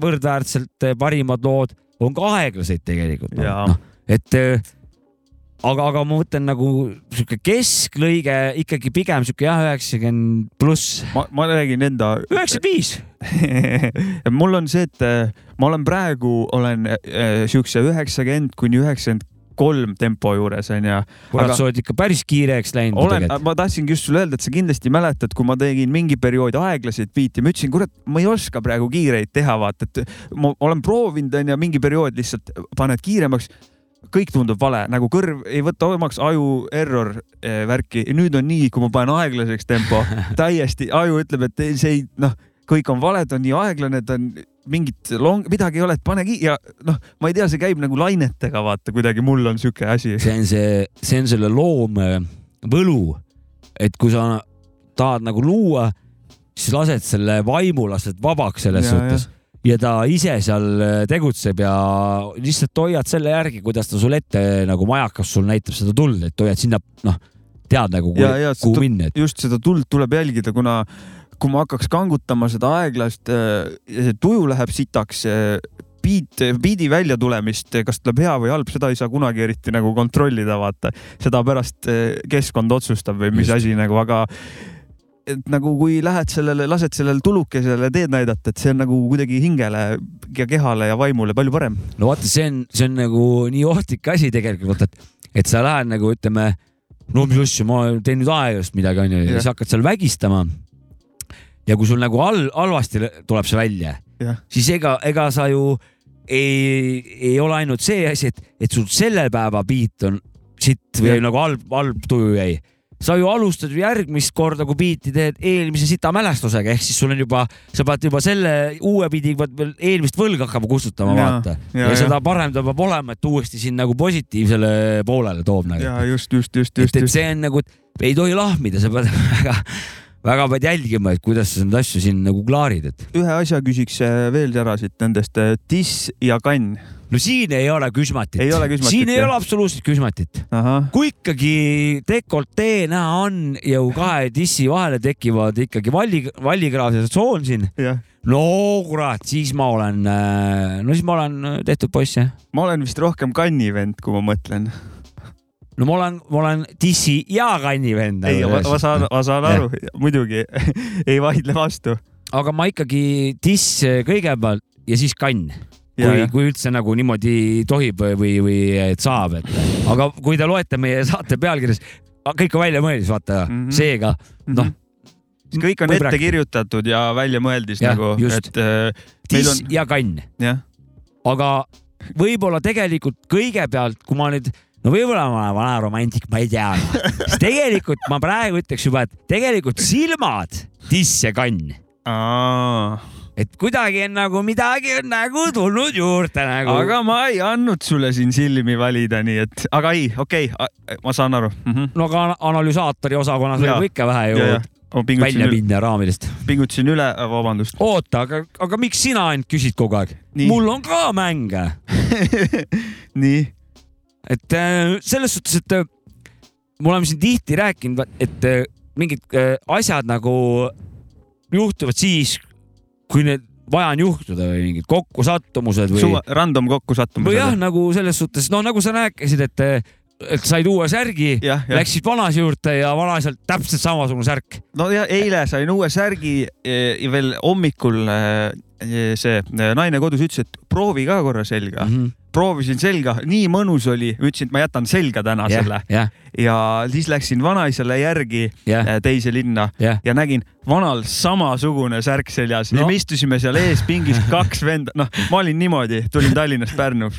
võrdväärselt parimad lood on ka aeglased tegelikult no.. No, et eh, aga, aga ma mõtlen nagu sihuke kesklõige ikkagi pigem sihuke jah, üheksakümmend pluss, ma, ma räägin enda üheksakümmend viis. <laughs> mul on see, et ma olen praegu olen äh, siukse üheksakümmend kuni üheksakümmend kolm tempo juures onju. kurat sa oled ikka päris kiireks läinud olen, ma tahtsingi just sulle öelda, et sa kindlasti mäletad, kui ma tegin mingi periood aeglaseid biite, ma ütlesin, kurat, ma ei oska praegu kiireid teha, vaata, et ma olen proovinud onju mingi periood lihtsalt paned kiiremaks kõik tundub vale, nagu kõrv ei võta omaks aju error eh, värki. nüüd on nii, kui ma panen aeglaseks tempo, <laughs> täiesti aju ütleb, et see ei noh, kõik on valed, on nii aeglane, ta on mingit long, midagi ei ole, et pane ki- ja noh, ma ei tea, see käib nagu lainetega, vaata kuidagi mul on sihuke asi. see on see, see on selle loome võlu, et kui sa tahad nagu luua, siis lased selle vaimu, lased vabaks selles Ja, suhtes ja ta ise seal tegutseb ja lihtsalt hoiad selle järgi, kuidas ta sul ette nagu majakas sul näitab seda tuld, et hoiad sinna noh, tead nagu ja, ja kuhu minna, et just seda tuld tuleb jälgida, kuna kui ma hakkaks kangutama seda aeglast, see tuju läheb sitaks, biit, biidi väljatulemist, kas tuleb hea või halb, seda ei saa kunagi eriti nagu kontrollida, vaata. seda pärast eh, keskkond otsustab või mis Just. asi nagu, aga et nagu kui lähed sellele, lased sellele tulukesele teed näidata, et see on nagu kuidagi hingele ja kehale ja vaimule palju parem. no vaata, see on, see on nagu nii ohtlik asi tegelikult, et, et sa lähed nagu ütleme, no mis asja, ma teen nüüd aeglast midagi onju ja siis hakkad seal vägistama. Ja kui sul nagu all, halvasti tuleb see välja, siis ega, ega sa ju ei, ei ole ainult see asi, et, et sul selle päeva beat on sitt või Jah. nagu halb, halb tuju jäi. sa ju alustad ju järgmist korda, kui biiti teed eelmise sita mälestusega, ehk siis sul on juba, sa pead juba selle uue biidiga pead veel eelmist võlga hakkama kustutama, vaata. ja, jaa. ja seda parem ta peab olema, et uuesti sind nagu positiivsele poolele toob nagu. ja just, just, just, et, just, et just. see on nagu, ei tohi lahmida, sa pead <laughs> väga, väga pead jälgima, et kuidas sa neid asju siin nagu klaarid, et ühe asja küsiks eh, veel ära siit nendest, diss ja kann. no siin ei ole küsmatit. Siin ei jah? ole absoluutselt küsmatit. kui ikkagi dekoltee näha on ja kahe dissi vahele tekivad ikkagi valli, vallikraav ja tsoon siin, no kurat, siis ma olen, no siis ma olen tehtud poiss jah. ma olen vist rohkem kanni vend, kui ma mõtlen. No ma olen, ma olen dissi ja kanni vend. ei, ma, ma saan, ma saan aru, muidugi <laughs> ei vaidle vastu. aga ma ikkagi diss kõigepealt ja siis kann. Kui kui üldse nagu niimoodi tohib või, või, et saab, et aga kui te loete meie saate pealkirjas, kõik on väljamõeldis, vaata mm, Mhm. -hmm. seega noh, siis kõik on ette kirjutatud ja väljamõeldis nagu, et äh, diss on, ja kann. aga võib-olla tegelikult kõigepealt, kui ma nüüd, no võib-olla ma olen vana romantik, ma ei tea, siis tegelikult ma praegu ütleks juba, et tegelikult silmad, diss ja kann, et kuidagi on nagu midagi on nagu tulnud juurde nagu. aga ma ei andnud sulle siin silmi valida, nii et, aga ei, okei okay,, ma saan aru mm. -hmm. no aga analüsaatori osakonnas võib ikka vähe ju Ja, ja. välja pingutasin, minna raamidest. pingutasin üle, vabandust. oota, aga, aga miks sina ainult küsid kogu aeg? Mul on ka mänge, <laughs> nii, et äh, selles suhtes, et äh, me oleme siin tihti rääkinud, et äh, mingid asjad nagu juhtuvad siis, kui need vaja on juhtuda või mingid kokkusattumused või, random kokkusattumus. või jah, nagu selles suhtes, no nagu sa rääkisid, et, et said uue särgi, läksid vanase juurde ja vanasel täpselt samasugune särk. no ja eile sain uue särgi eh, ja veel hommikul eh, see eh, naine kodus ütles, et proovi ka korra selga mm. -hmm. proovisin selga, nii mõnus oli, ütlesin, et ma jätan selga täna jah selle, jah, ja siis läksin vanaisale järgi eh, teise linna jah. ja nägin vanal samasugune särk seljas. No. ja me istusime seal ees pingis <laughs> kaks venda, noh, ma olin niimoodi, tulin Tallinnast Pärnu.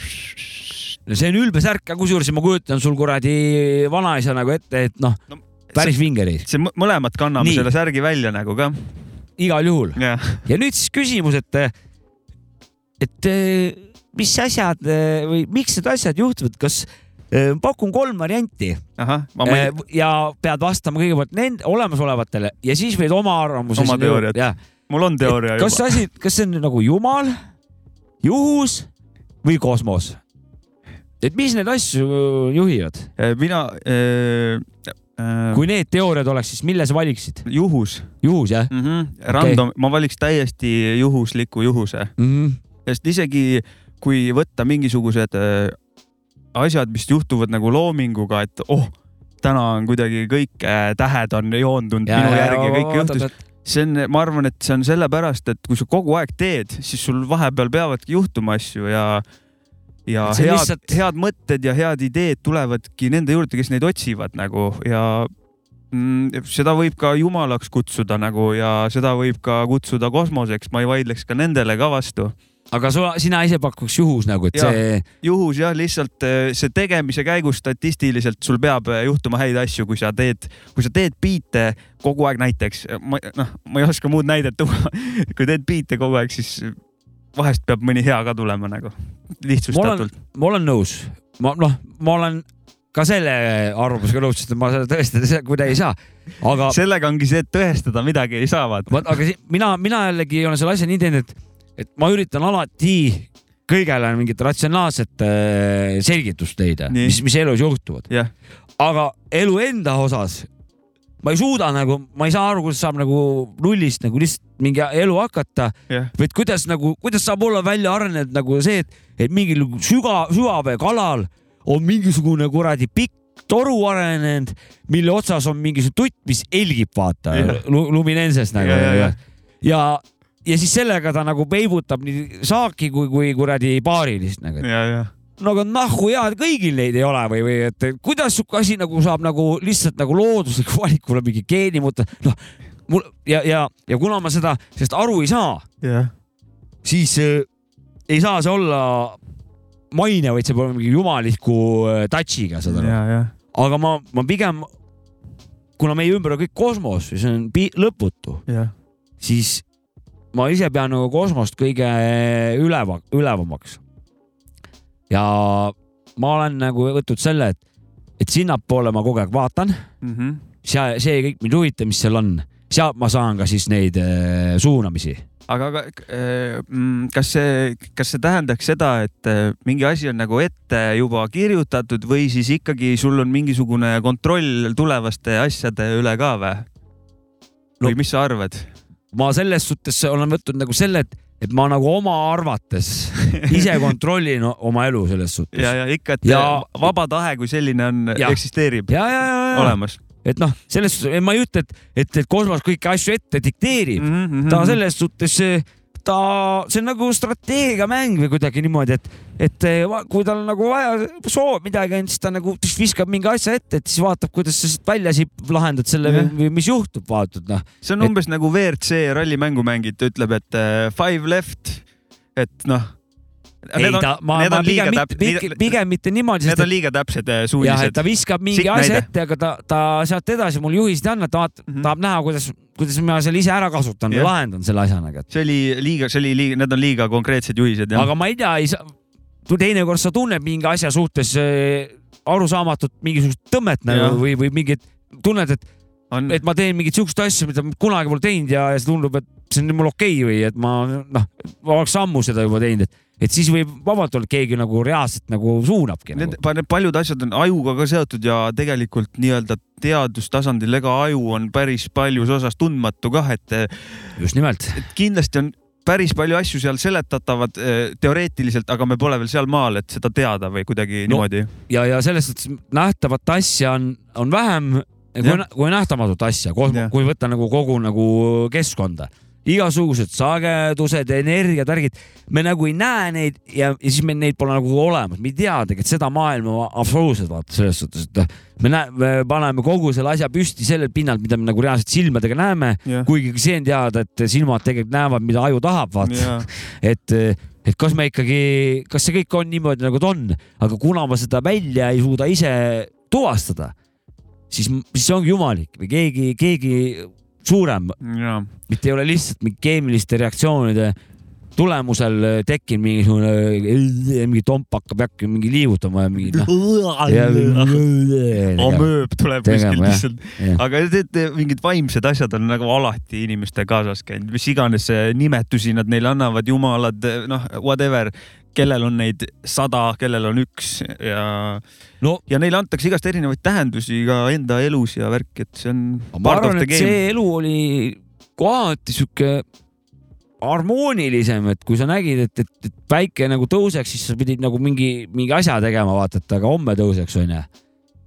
See on ülbe särk, aga kusjuures ma kujutan sul kuradi vanaisa nagu ette, et noh No, no,, päris vinge oli, see mõ- mõlemad kanname Nii. selle särgi välja nagu ka. igal juhul. jah, ja nüüd siis küsimus, et, et eh, mis asjad eh, või miks need asjad juhtuvad, kas eh, pakun kolm varianti ei ja pead vastama kõigepealt nende olemasolevatele ja siis võid oma arvamuse. Oma teooriat. mul on teooria kas asi, kas see on nagu jumal, juhus või kosmos? Et mis neid asju juhivad, mina äh, äh, kui need teooriad oleks, siis mille sa valiksid? juhus juhus jah mm. -hmm. Random okay., ma valiks täiesti juhusliku juhuse, mm? -hmm. sest isegi kui võtta mingisugused äh, asjad, mis juhtuvad nagu loominguga, et oh, täna on kuidagi kõik äh, tähed on joondunud ja, minu järgi ja kõik juhtus. see on, ma arvan, et see on sellepärast, et kui sa kogu aeg teed, siis sul vahepeal peavadki juhtuma asju ja ja head lihtsalt- head mõtted ja head ideed tulevadki nende juurde, kes neid otsivad nagu ja mm, seda võib ka jumalaks kutsuda nagu ja seda võib ka kutsuda kosmoseks, ma ei vaidleks ka nendele ka vastu. aga su, sina ise pakuks juhus nagu, et Jaa. see, juhus jah, lihtsalt eh, see tegemise käigus statistiliselt sul peab eh, juhtuma häid asju, kui sa teed, kui sa teed biite kogu aeg näiteks, ma noh, ma ei oska muud näidet tuua. <laughs> kui teed biite kogu aeg, siis vahest peab mõni hea ka tulema nagu lihtsustatult. ma olen nõus, ma noh, ma olen ka selle arvamusega nõus, sest ma seda tõestada kuidagi ei saa, aga sellega ongi see, et tõestada midagi ei saa, vaata. vot, aga mina, mina jällegi olen selle asja nii teinud, et, et ma üritan alati kõigele mingit ratsionaalset äh, selgitust leida, mis, mis elus juhtuvad. aga elu enda osas ma ei suuda nagu, ma ei saa aru, kuidas saab nagu nullist nagu lihtsalt mingi elu hakata jah, või et kuidas nagu, kuidas saab olla välja arenenud nagu see, et, et mingil süga, sügaveekalal on mingisugune kuradi pikk toru arenenud, mille otsas on mingisugune tutt, mis helgib, vaata Jah. lu,, luminenses nagu Ja, ja, ja. ja, siis sellega ta nagu peibutab nii saaki kui, kui kuradi paarilist nagu. ja, ja no aga nahku hea, kõigil neid ei ole või, või et kuidas sihuke asi nagu saab nagu lihtsalt nagu loodusliku <laughs> valikule mingi geeni muuta, noh mul ja, ja, ja kuna ma seda, sellest aru ei saa, jah, siis äh, ei saa see olla maine, vaid see peab olema mingi jumaliku äh, touch'iga, saad aru. ja, ja aga ma, ma pigem, kuna meie ümber on kõik kosmos ja see on lõputu, jah, siis ma ise pean nagu kosmost kõige üleva, ülevamaks. Ja ma olen nagu võtnud selle, et, et sinnapoole ma kogu aeg vaatan, Mhm. see, see kõik mind huvitab, mis seal on, sealt ma saan ka siis neid äh, suunamisi. aga, aga eh, mm, kas see, kas see tähendaks seda, et eh, mingi asi on nagu ette juba kirjutatud või siis ikkagi sul on mingisugune kontroll tulevaste asjade üle ka või? või No- mis sa arvad? ma selles suhtes olen võtnud nagu selle, et, et ma nagu oma arvates <laughs> ise kontrollin oma elu selles suhtes. ja, ja ikka, et Ja- vaba tahe kui selline on, eksisteerib ja, ja, ja, ja, olemas et noh, selles suhtes ma ei ütle, et, et, et kosmos kõiki asju ette dikteerib mm. -hmm. ta selles suhtes, ta, see on nagu strateegiamäng või kuidagi niimoodi, et, et eh, kui tal nagu vaja soov midagi on, siis ta nagu tš- viskab mingi asja ette, et siis vaatab, kuidas sa siit välja siit lahendad selle või, Jah. või mis juhtub, vaatad noh. see on Et- umbes nagu WRC rallimängu mängid, ta ütleb, et äh, five left, et noh. Ei ta, ma, ma pigem mitte, pigem, pigem mitte niimoodi, Need sest on liiga täpsed äh, suunised ta. viskab mingi Siit asja ette, aga ta, ta sealt edasi mul juhist ei anna, ta vaat- Mhm. tahab näha, kuidas, kuidas ma selle ise ära kasutan või Jah. lahendan selle asja nagu, see oli liiga, see oli liiga, need on liiga konkreetsed juhised aga ma ei tea, ei saa, teinekord sa tunned mingi asja suhtes äh, arusaamatut mingisugust tõmmet nagu või, või mingit, tunned, et, on, et ma teen mingit siukest asja, mida kunagi pole teinud ja, ja see tundub, et see on mul okei või et ma noh, ma oleks ammu seda juba teinud, et, et siis võib vabalt olla, et keegi nagu reaalselt nagu suunabki nagu., need paljud asjad on ajuga ka seotud ja tegelikult nii-öelda teadustasandil, ega aju on päris paljus osas tundmatu kah, et just nimelt. kindlasti on päris palju asju seal seletatavad eh, teoreetiliselt, aga me pole veel sealmaal, et seda teada või kuidagi No, niimoodi. ja, ja selles suhtes nähtavat asja on, on vähem kui, kui nähtamatut asja, kui võtta nagu kogu nagu keskkonda. Igasugused sagedused, energiat, värgid, me nagu ei näe neid ja, ja siis meil neid pole nagu olemas, me ei tea tegelikult seda maailma absoluutselt vaata selles suhtes, et me näe-, me paneme kogu selle asja püsti sellelt pinnalt, mida me nagu reaalselt silmadega näeme, jah, kuigi see on teada, et silmad tegelikult näevad, mida aju tahab, vaata. <laughs> et, et kas me ikkagi, kas see kõik on niimoodi, nagu ta on, aga kuna ma seda välja ei suuda ise tuvastada, siis, siis see ongi jumalik. Või keegi, keegi suurem, mitte ei ole lihtsalt mingi keemiliste reaktsioonide tulemusel tekkinud mingisugune, mingi tomp hakkab äkki mingi liigutama ja mingi noh. <laughs> amööb tuleb jah. lihtsalt. Aga teate, mingid vaimsed asjad on nagu alati inimeste kaasas käinud, mis iganes eh, nimetusi nad neile annavad, jumalad, noh, whatever, kellel on neid sada, kellel on üks ja no ja neile antakse igast erinevaid tähendusi ka enda elus ja värk, et see on. ma arvan, et see elu oli kohati sihuke harmoonilisem, et kui sa nägid, et, et, et päike nagu tõuseks, siis sa pidid nagu mingi, mingi asja tegema, vaata, et aga homme tõuseks, onju.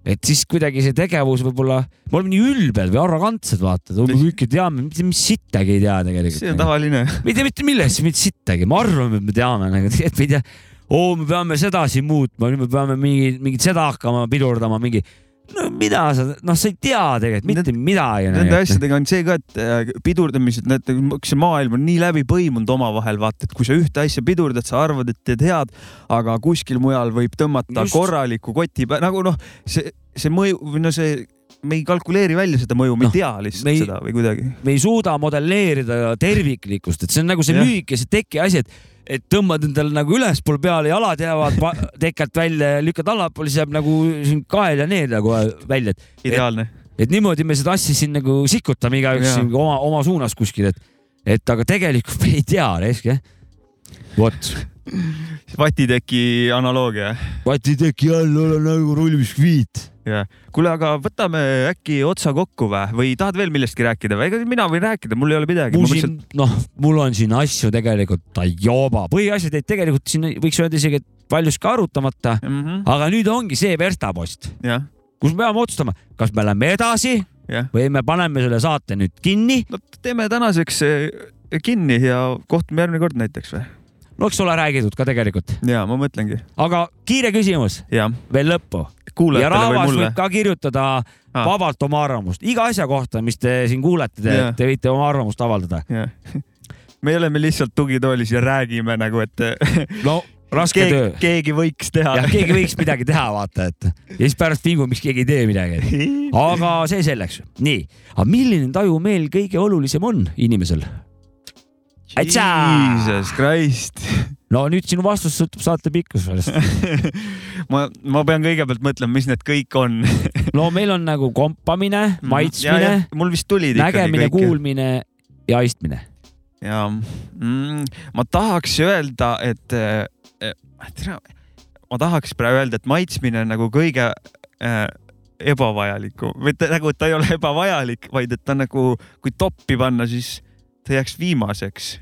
Et siis kuidagi see tegevus võib-olla, me oleme nii ülbed või arrogantsed, vaata, me kõike teame, mitte mis sittagi ei tea see on tegelikult. tavaline. me ei tea mitte millest, mitte sittagi, me arvame, et me teame nagu, tegelikult me ei tea. oo, me peame sedasi muutma, nüüd me peame mingi, mingit seda hakkama pidurdama, mingi. No mida sa, noh, sa ei tea tegelikult mitte midagi. Nende asjadega on see ka, et äh, pidurdamised, need, see maailm on nii läbi põimunud omavahel, vaata, et kui sa ühte asja pidurdad, sa arvad, et teed head, aga kuskil mujal võib tõmmata Just. Korraliku koti peale, nagu noh, see, see mõju no see, me ei kalkuleeri välja seda mõju, me ei tea lihtsalt ei- seda või kuidagi. me ei suuda modelleerida terviklikkust, et see on nagu see Jah. lühikese teki asi, et, et tõmbad endale nagu ülespool peale, jalad jäävad tekelt välja ja lükkad allapoole, siis jääb nagu siin kael ja need nagu välja, et, ideaalne. et niimoodi me seda asja siin nagu sikutame igaüks oma, oma suunas kuskil, et, et aga tegelikult me ei tea, Resk jah. vot, vatiteki analoogia. vatiteki all ole nagu rullmiskviit. jah, kuule, aga võtame äkki otsa kokku või, või tahad veel millestki rääkida või? ega mina võin rääkida, mul ei ole midagi. mul siin, noh, mul on siin asju tegelikult joba, põhiasjad jäid tegelikult siin võiks öelda isegi, et paljuski arutamata, mm. -hmm. aga nüüd ongi see verstapost, kus me peame otsustama, kas me läheme edasi jah. või me paneme selle saate nüüd kinni. no teeme tänaseks eh, kinni ja kohtume järgmine kord näiteks või? No eks ole räägitud ka tegelikult, ja ma mõtlengi, aga kiire küsimus jah, veel lõppu ja rahvas võib. ka kirjutada Ah. vabalt oma arvamust iga asja kohta, mis te siin kuulete, te, te võite oma arvamust avaldada. <laughs> me oleme lihtsalt tugitoolis ja räägime nagu, et no raske keegi, töö. keegi võiks teha. keegi võiks midagi teha, vaata, et ja siis pärast vingu, miks keegi ei tee midagi. <laughs> aga see selleks. nii, aga milline tajumeel kõige olulisem on inimesel? Jesus Christ. no nüüd sinu vastus sõltub saate pikkusest. <laughs> ma, ma pean kõigepealt mõtlema, mis need kõik on. no meil on nagu kompamine, maitsmine, mul vist tulid nägemine, kuulmine ja aistmine. ja mm, ma tahaks öelda, et äh, ma tahaks praegu öelda, et maitsmine on nagu kõige äh, ebavajalikum, mitte nagu, ta ei ole ebavajalik, vaid et ta nagu, kui toppi panna, siis ta jääks viimaseks.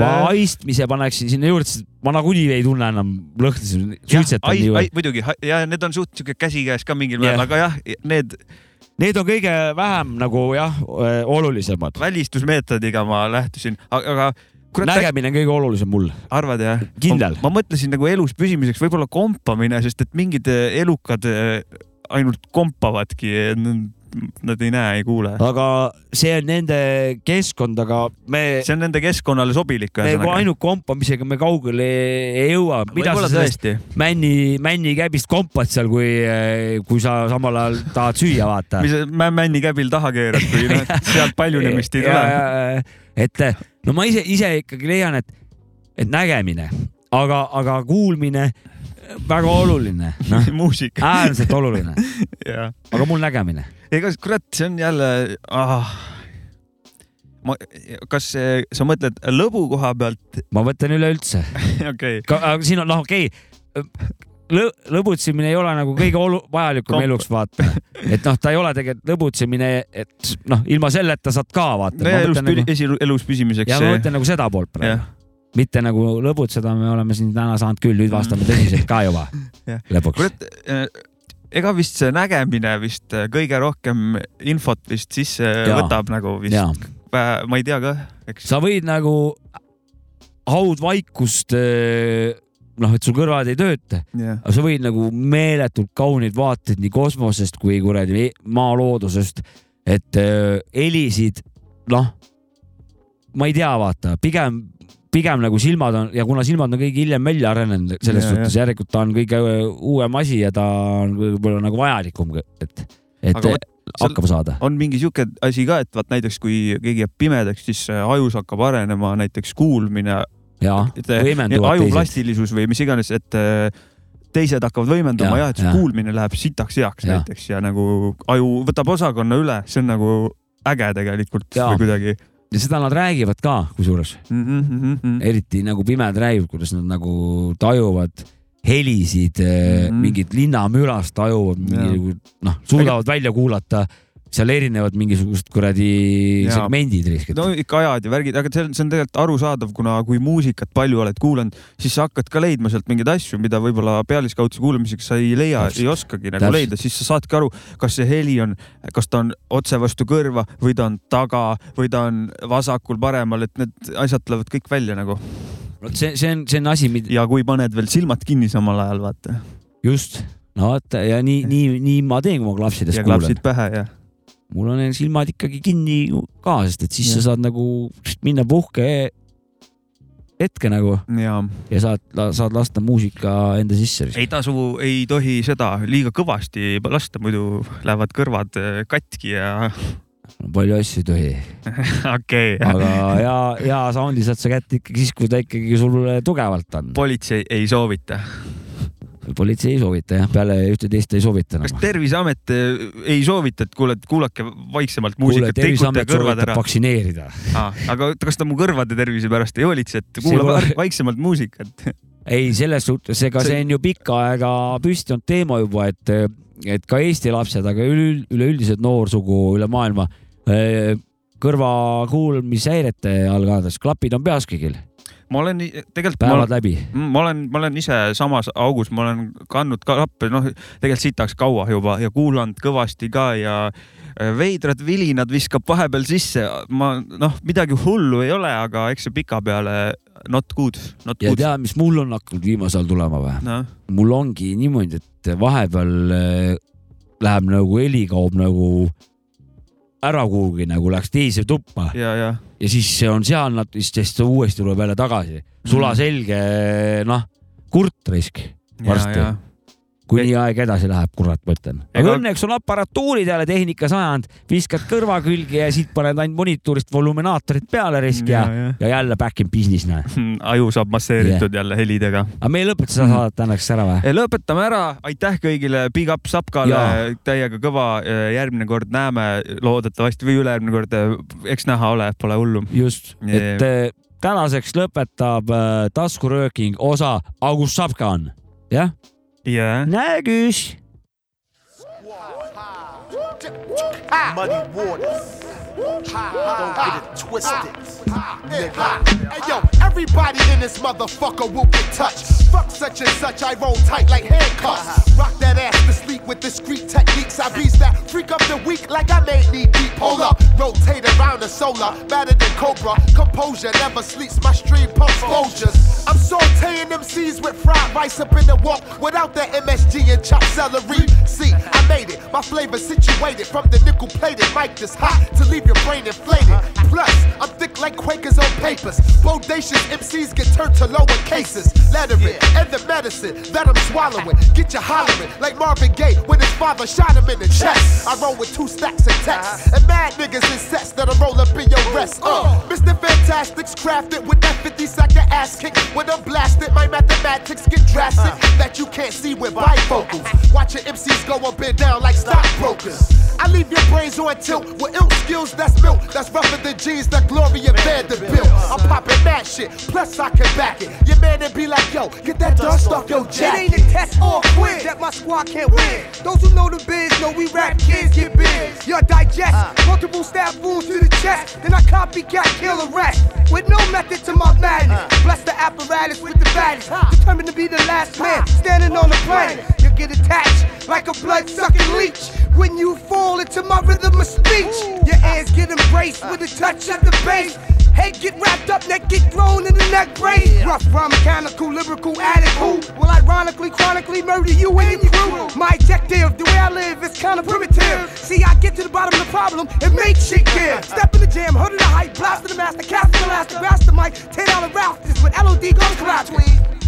ma haistmise paneksin sinna juurde, sest ma nagunii ei tunne enam lõhnasid, suitsetan nii või. muidugi ja need on suht siuke käsikäes ka mingil määral, aga jah, need Need on kõige vähem nagu jah, olulisemad. välistusmeetodiga ma lähtusin, aga aga kurat, nägemine on kõige olulisem mul. arvad jah? Kindel. ma mõtlesin nagu elus püsimiseks võib-olla kompamine, sest et mingid eh, elukad ainult kompavadki, nad ei näe, ei kuule. aga see on nende keskkond, aga me, see on nende keskkonnale sobilik me kui ainult kompamisega me kaugele ei jõua. mida sa sellest männi, männikäbist kompad seal, kui, kui sa samal ajal tahad süüa vaata. mis sa mä- männi käbil taha keerad või noh, sealt paljunemist <laughs> ei tule. et no ma ise, ise ikkagi leian, et, et nägemine, aga, aga kuulmine väga oluline, noh, <laughs> muusika. äärmiselt oluline, <laughs> aga mul nägemine. ega kurat, see on jälle ah.. ma, kas see, sa mõtled lõbu koha pealt? ma mõtlen üleüldse. <laughs> okei, aga siin on, noh, okei okay. Lõ, lõbutsemine ei ole nagu kõige olu-, vajalikum eluks vaata. et noh, ta ei ole tegelikult lõbutsemine, et noh, ilma selleta saad ka vaata. no Nagu, elus püsimiseks ja ma mõtlen nagu seda poolt praegu mitte nagu lõbutseda, me oleme siin täna saanud küll, nüüd vastame tõsiselt ka juba <laughs> lõpuks. kurat, ega vist see nägemine vist äh, kõige rohkem infot vist sisse Jaa. võtab nagu vist ma ei tea ka, eks. sa võid nagu haudvaikust, noh, et sul kõrvad ei tööta, jah, aga sa võid nagu meeletult kaunid vaateid nii kosmosest kui kuradi maaloodusest, et äh, helisid, noh, ma ei tea, vaata, pigem, pigem nagu silmad on ja kuna silmad on kõige hiljem välja arenenud, selles Ja, suhtes järelikult ta on kõige uuem asi ja ta on võib-olla nagu vajalikum, et, et Aga hakkama saada. on mingi sihuke asi ka, et vaat näiteks kui keegi jääb pimedaks, siis ajus hakkab arenema näiteks kuulmine, jaa, et võimenduvad aju teised. plastilisus või mis iganes, et äh, teised hakkavad võimenduma Ja, ja, et see ja. kuulmine läheb sitaks heaks ja. näiteks ja nagu aju võtab osakonna üle, see on nagu äge tegelikult Ja. või kuidagi ja seda nad räägivad ka, kusjuures, mm. -hmm, mm -hmm. eriti nagu pimedad räägivad, kuidas nad nagu tajuvad helisid mm. -hmm. mingit linnamürast tajuvad, mingi noh, suudavad välja kuulata seal erinevad mingisugused kuradi segmendid riskid. No ikka ajad ja värgid, aga see on, see on tegelikult arusaadav, kuna kui muusikat palju oled kuulanud, siis sa hakkad ka leidma sealt mingeid asju, mida võib-olla pealiskaudse kuulamiseks sa ei leia, ei oskagi nagu Täpselt. leida, siis sa saadki aru, kas see heli on, kas ta on otse vastu kõrva või ta on taga või ta on vasakul-paremal, et need asjad tulevad kõik välja nagu. Vot see, see on, see on asi, mida ja kui paned veel silmad kinni samal ajal, vaata. Just, no vaata ja nii, nii, nii ma teen, kui ma klapsides ja kuulan. klapsid pähe ja mul on need silmad ikkagi kinni ka, sest et siis Jah. sa saad nagu minna puhke hetke nagu ja ja saad, saad lasta muusika enda sisse. ei tasu, ei tohi seda liiga kõvasti lasta, muidu lähevad kõrvad äh, katki ja palju asju ei tohi, <laughs> okei okay., aga hea, hea sound'i saad sa kätte ikkagi siis, kui ta ikkagi sul tugevalt on. politsei ei soovita. Politsei ei soovita jah, peale ühte-teist ei soovita kas enam. Terviseamet eh, ei soovita, et kuule, kuulake vaiksemalt muusikat, Terviseamet kõrvad ära. vaktsineerida. aga kas ta mu kõrvade tervise pärast ei hoolitse, et kuula pole- vaiksemalt muusikat? ei, selles suhtes, ega See- see on ju pikka aega püsti olnud teema juba, et, et ka Eesti lapsed, aga üleüld- üleüldiselt noorsugu üle maailma eh, kõrva kuulmishäirete all kannatades, klapid on peas kõigil, ma olen tegelikult, ma päevad olen, läbi. ma olen, ma olen ise samas augus, ma olen kandnud ka lappe, noh, tegelikult sitaks kaua juba ja kuulanud kõvasti ka ja eh, veidrad vilinad viskab vahepeal sisse. ma noh, midagi hullu ei ole, aga eks see pikapeale not good, not ja good. tead, mis mul on hakanud viimasel ajal tulema või? noh, mul ongi niimoodi, et vahepeal eh, läheb nagu heli kaob nagu ära kuhugi nagu läks teise tuppa ja, ja ja siis see on seal, nad siis ta uuesti tuleb jälle tagasi. sulaselge, noh, kurt risk varsti, kui nii aeg edasi läheb, kurat, ma ütlen. aga õnneks on aparatuurid jälle tehnika sajand, viskad kõrva külge ja siit paned ainult monitorist voluminaatorid peale risk ja, ja, ja jälle back in business, näe. aju saab masseeritud yeah. jälle helidega. aga me ei lõpeta seda saadet tänaseks ära või? lõpetame ära, aitäh kõigile, big up Sapkale täiega kõva, järgmine kord näeme loodetavasti või ülejärgmine kord, eks näha ole, pole hullu. just, et eh, tänaseks lõpetab taskurööking osa August Sapkan, jah? Ja. Energisch. Muddy Waters. Don't get it twisted. Hey yo, everybody in this motherfucker will get touched. Fuck such and such, I roll tight like handcuffs. Rock that ass to sleep with discreet techniques. I beast that freak up the weak like I made knee deep. Hold up, rotate around the solar, better than Cobra. Composure never sleeps, my stream pumps Folgers. I'm sauteing them MCs with fried rice up in the walk without that MSG and chopped celery. See, I made it, my flavor situated from the nickel plated mic that's hot to leave your brain inflated. Plus, I'm thick like Quakers on papers. Bodacious MCs get turned to lower cases. Lettering and the medicine that I'm swallowing. Get you hollering like Marvin Gaye when his father shot him in the chest. I roll with two stacks of text and mad niggas in sets that'll roll up in your rest. Uh. Fantastic's crafted with that 50 second ass kick. When I'm blasted, my mathematics get drastic uh. that you can't see with bifocals. Watch your MCs go up and down like stockbrokers. I leave your brains on tilt with ill skills that's built, That's rougher than jeans that Gloria Vanderbilt. I'm popping that shit, plus I can back it. Your man and be like, yo, get that dust off your jacket. It ain't a test or quiz that my squad can't win. Those who know the biz know we rap kids get biz. Your digest uh. multiple stab wounds to the chest, then I copycat kill a rat with no method to my madness. Uh. Bless the apparatus with the baddest, determined to be the last man standing on the planet. You get attached like a blood sucking leech when you fall into my rhythm of speech. Your ears get embraced with a touch of the bass. Head get wrapped up, neck get thrown in the neck brace. Rough, raw, mechanical, lyrical addict who will ironically, chronically murder you and your crew. My objective, the way I live is kinda primitive. See, I get to the bottom of the problem and make shit give. Step in the jam, hood of the hype, blast the master, cast the elastic, master mic, tear down the rafters with LOD gun collapse.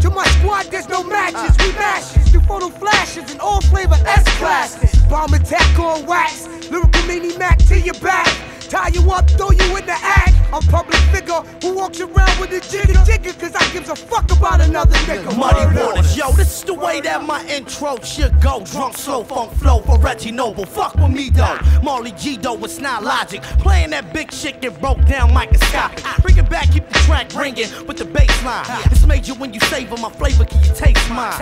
To my squad, there's no matches, we mashes, do photo flashes and all flavor S classes. Bomb attack on wax, lyrical mini mac to your back. Tie you up, throw you in the act. I'm public figure who walks around with a jigger jigger, cause I gives a fuck about another nigga. Muddy Word up. waters, yo, this is the way that my intro should go. Drunk, slow, funk flow for Reggie Noble. Fuck with me though. Marley G though, it's not logic. Playing that big shit get broke down microscopic. Bring it back, keep the track ringing with the bass line. It's major when you savor my flavor, can you taste mine?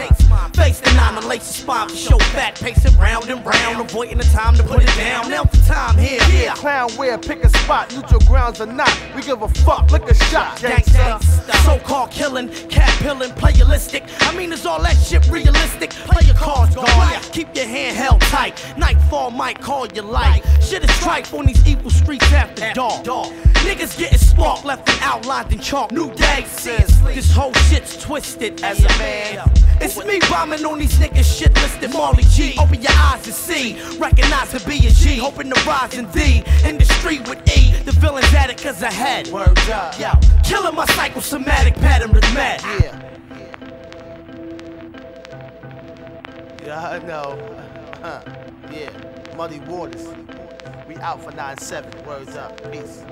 Face the nine, the lace spine for show fat, pacing round and round, avoiding the time to put it down. Now the time here, Yeah, clown wear, pick a spot, neutral grounds or not. We give a fuck, lick a shot, Gangsta, so-called killing, cat pilling, playalistic. I mean, is all that shit realistic? Play your cards, guard. Keep your hand held tight. Nightfall might call your light. Shit is tripe on these evil streets after dark. Niggas getting sparked, left and outlined in chalk. New day, this whole shit's twisted as a man. It's me bombing on these niggas shit listed Marley G. Open your eyes and see. Recognize to be a G. Hoping to rise in D. In the street with E. The villain's at it cause ahead. Word up. Yo. Killing my psychosomatic pattern with mad. Yeah. Yeah, I know. Huh. <laughs> Yeah, Muddy Waters. We out for 9-7. Words up. Peace.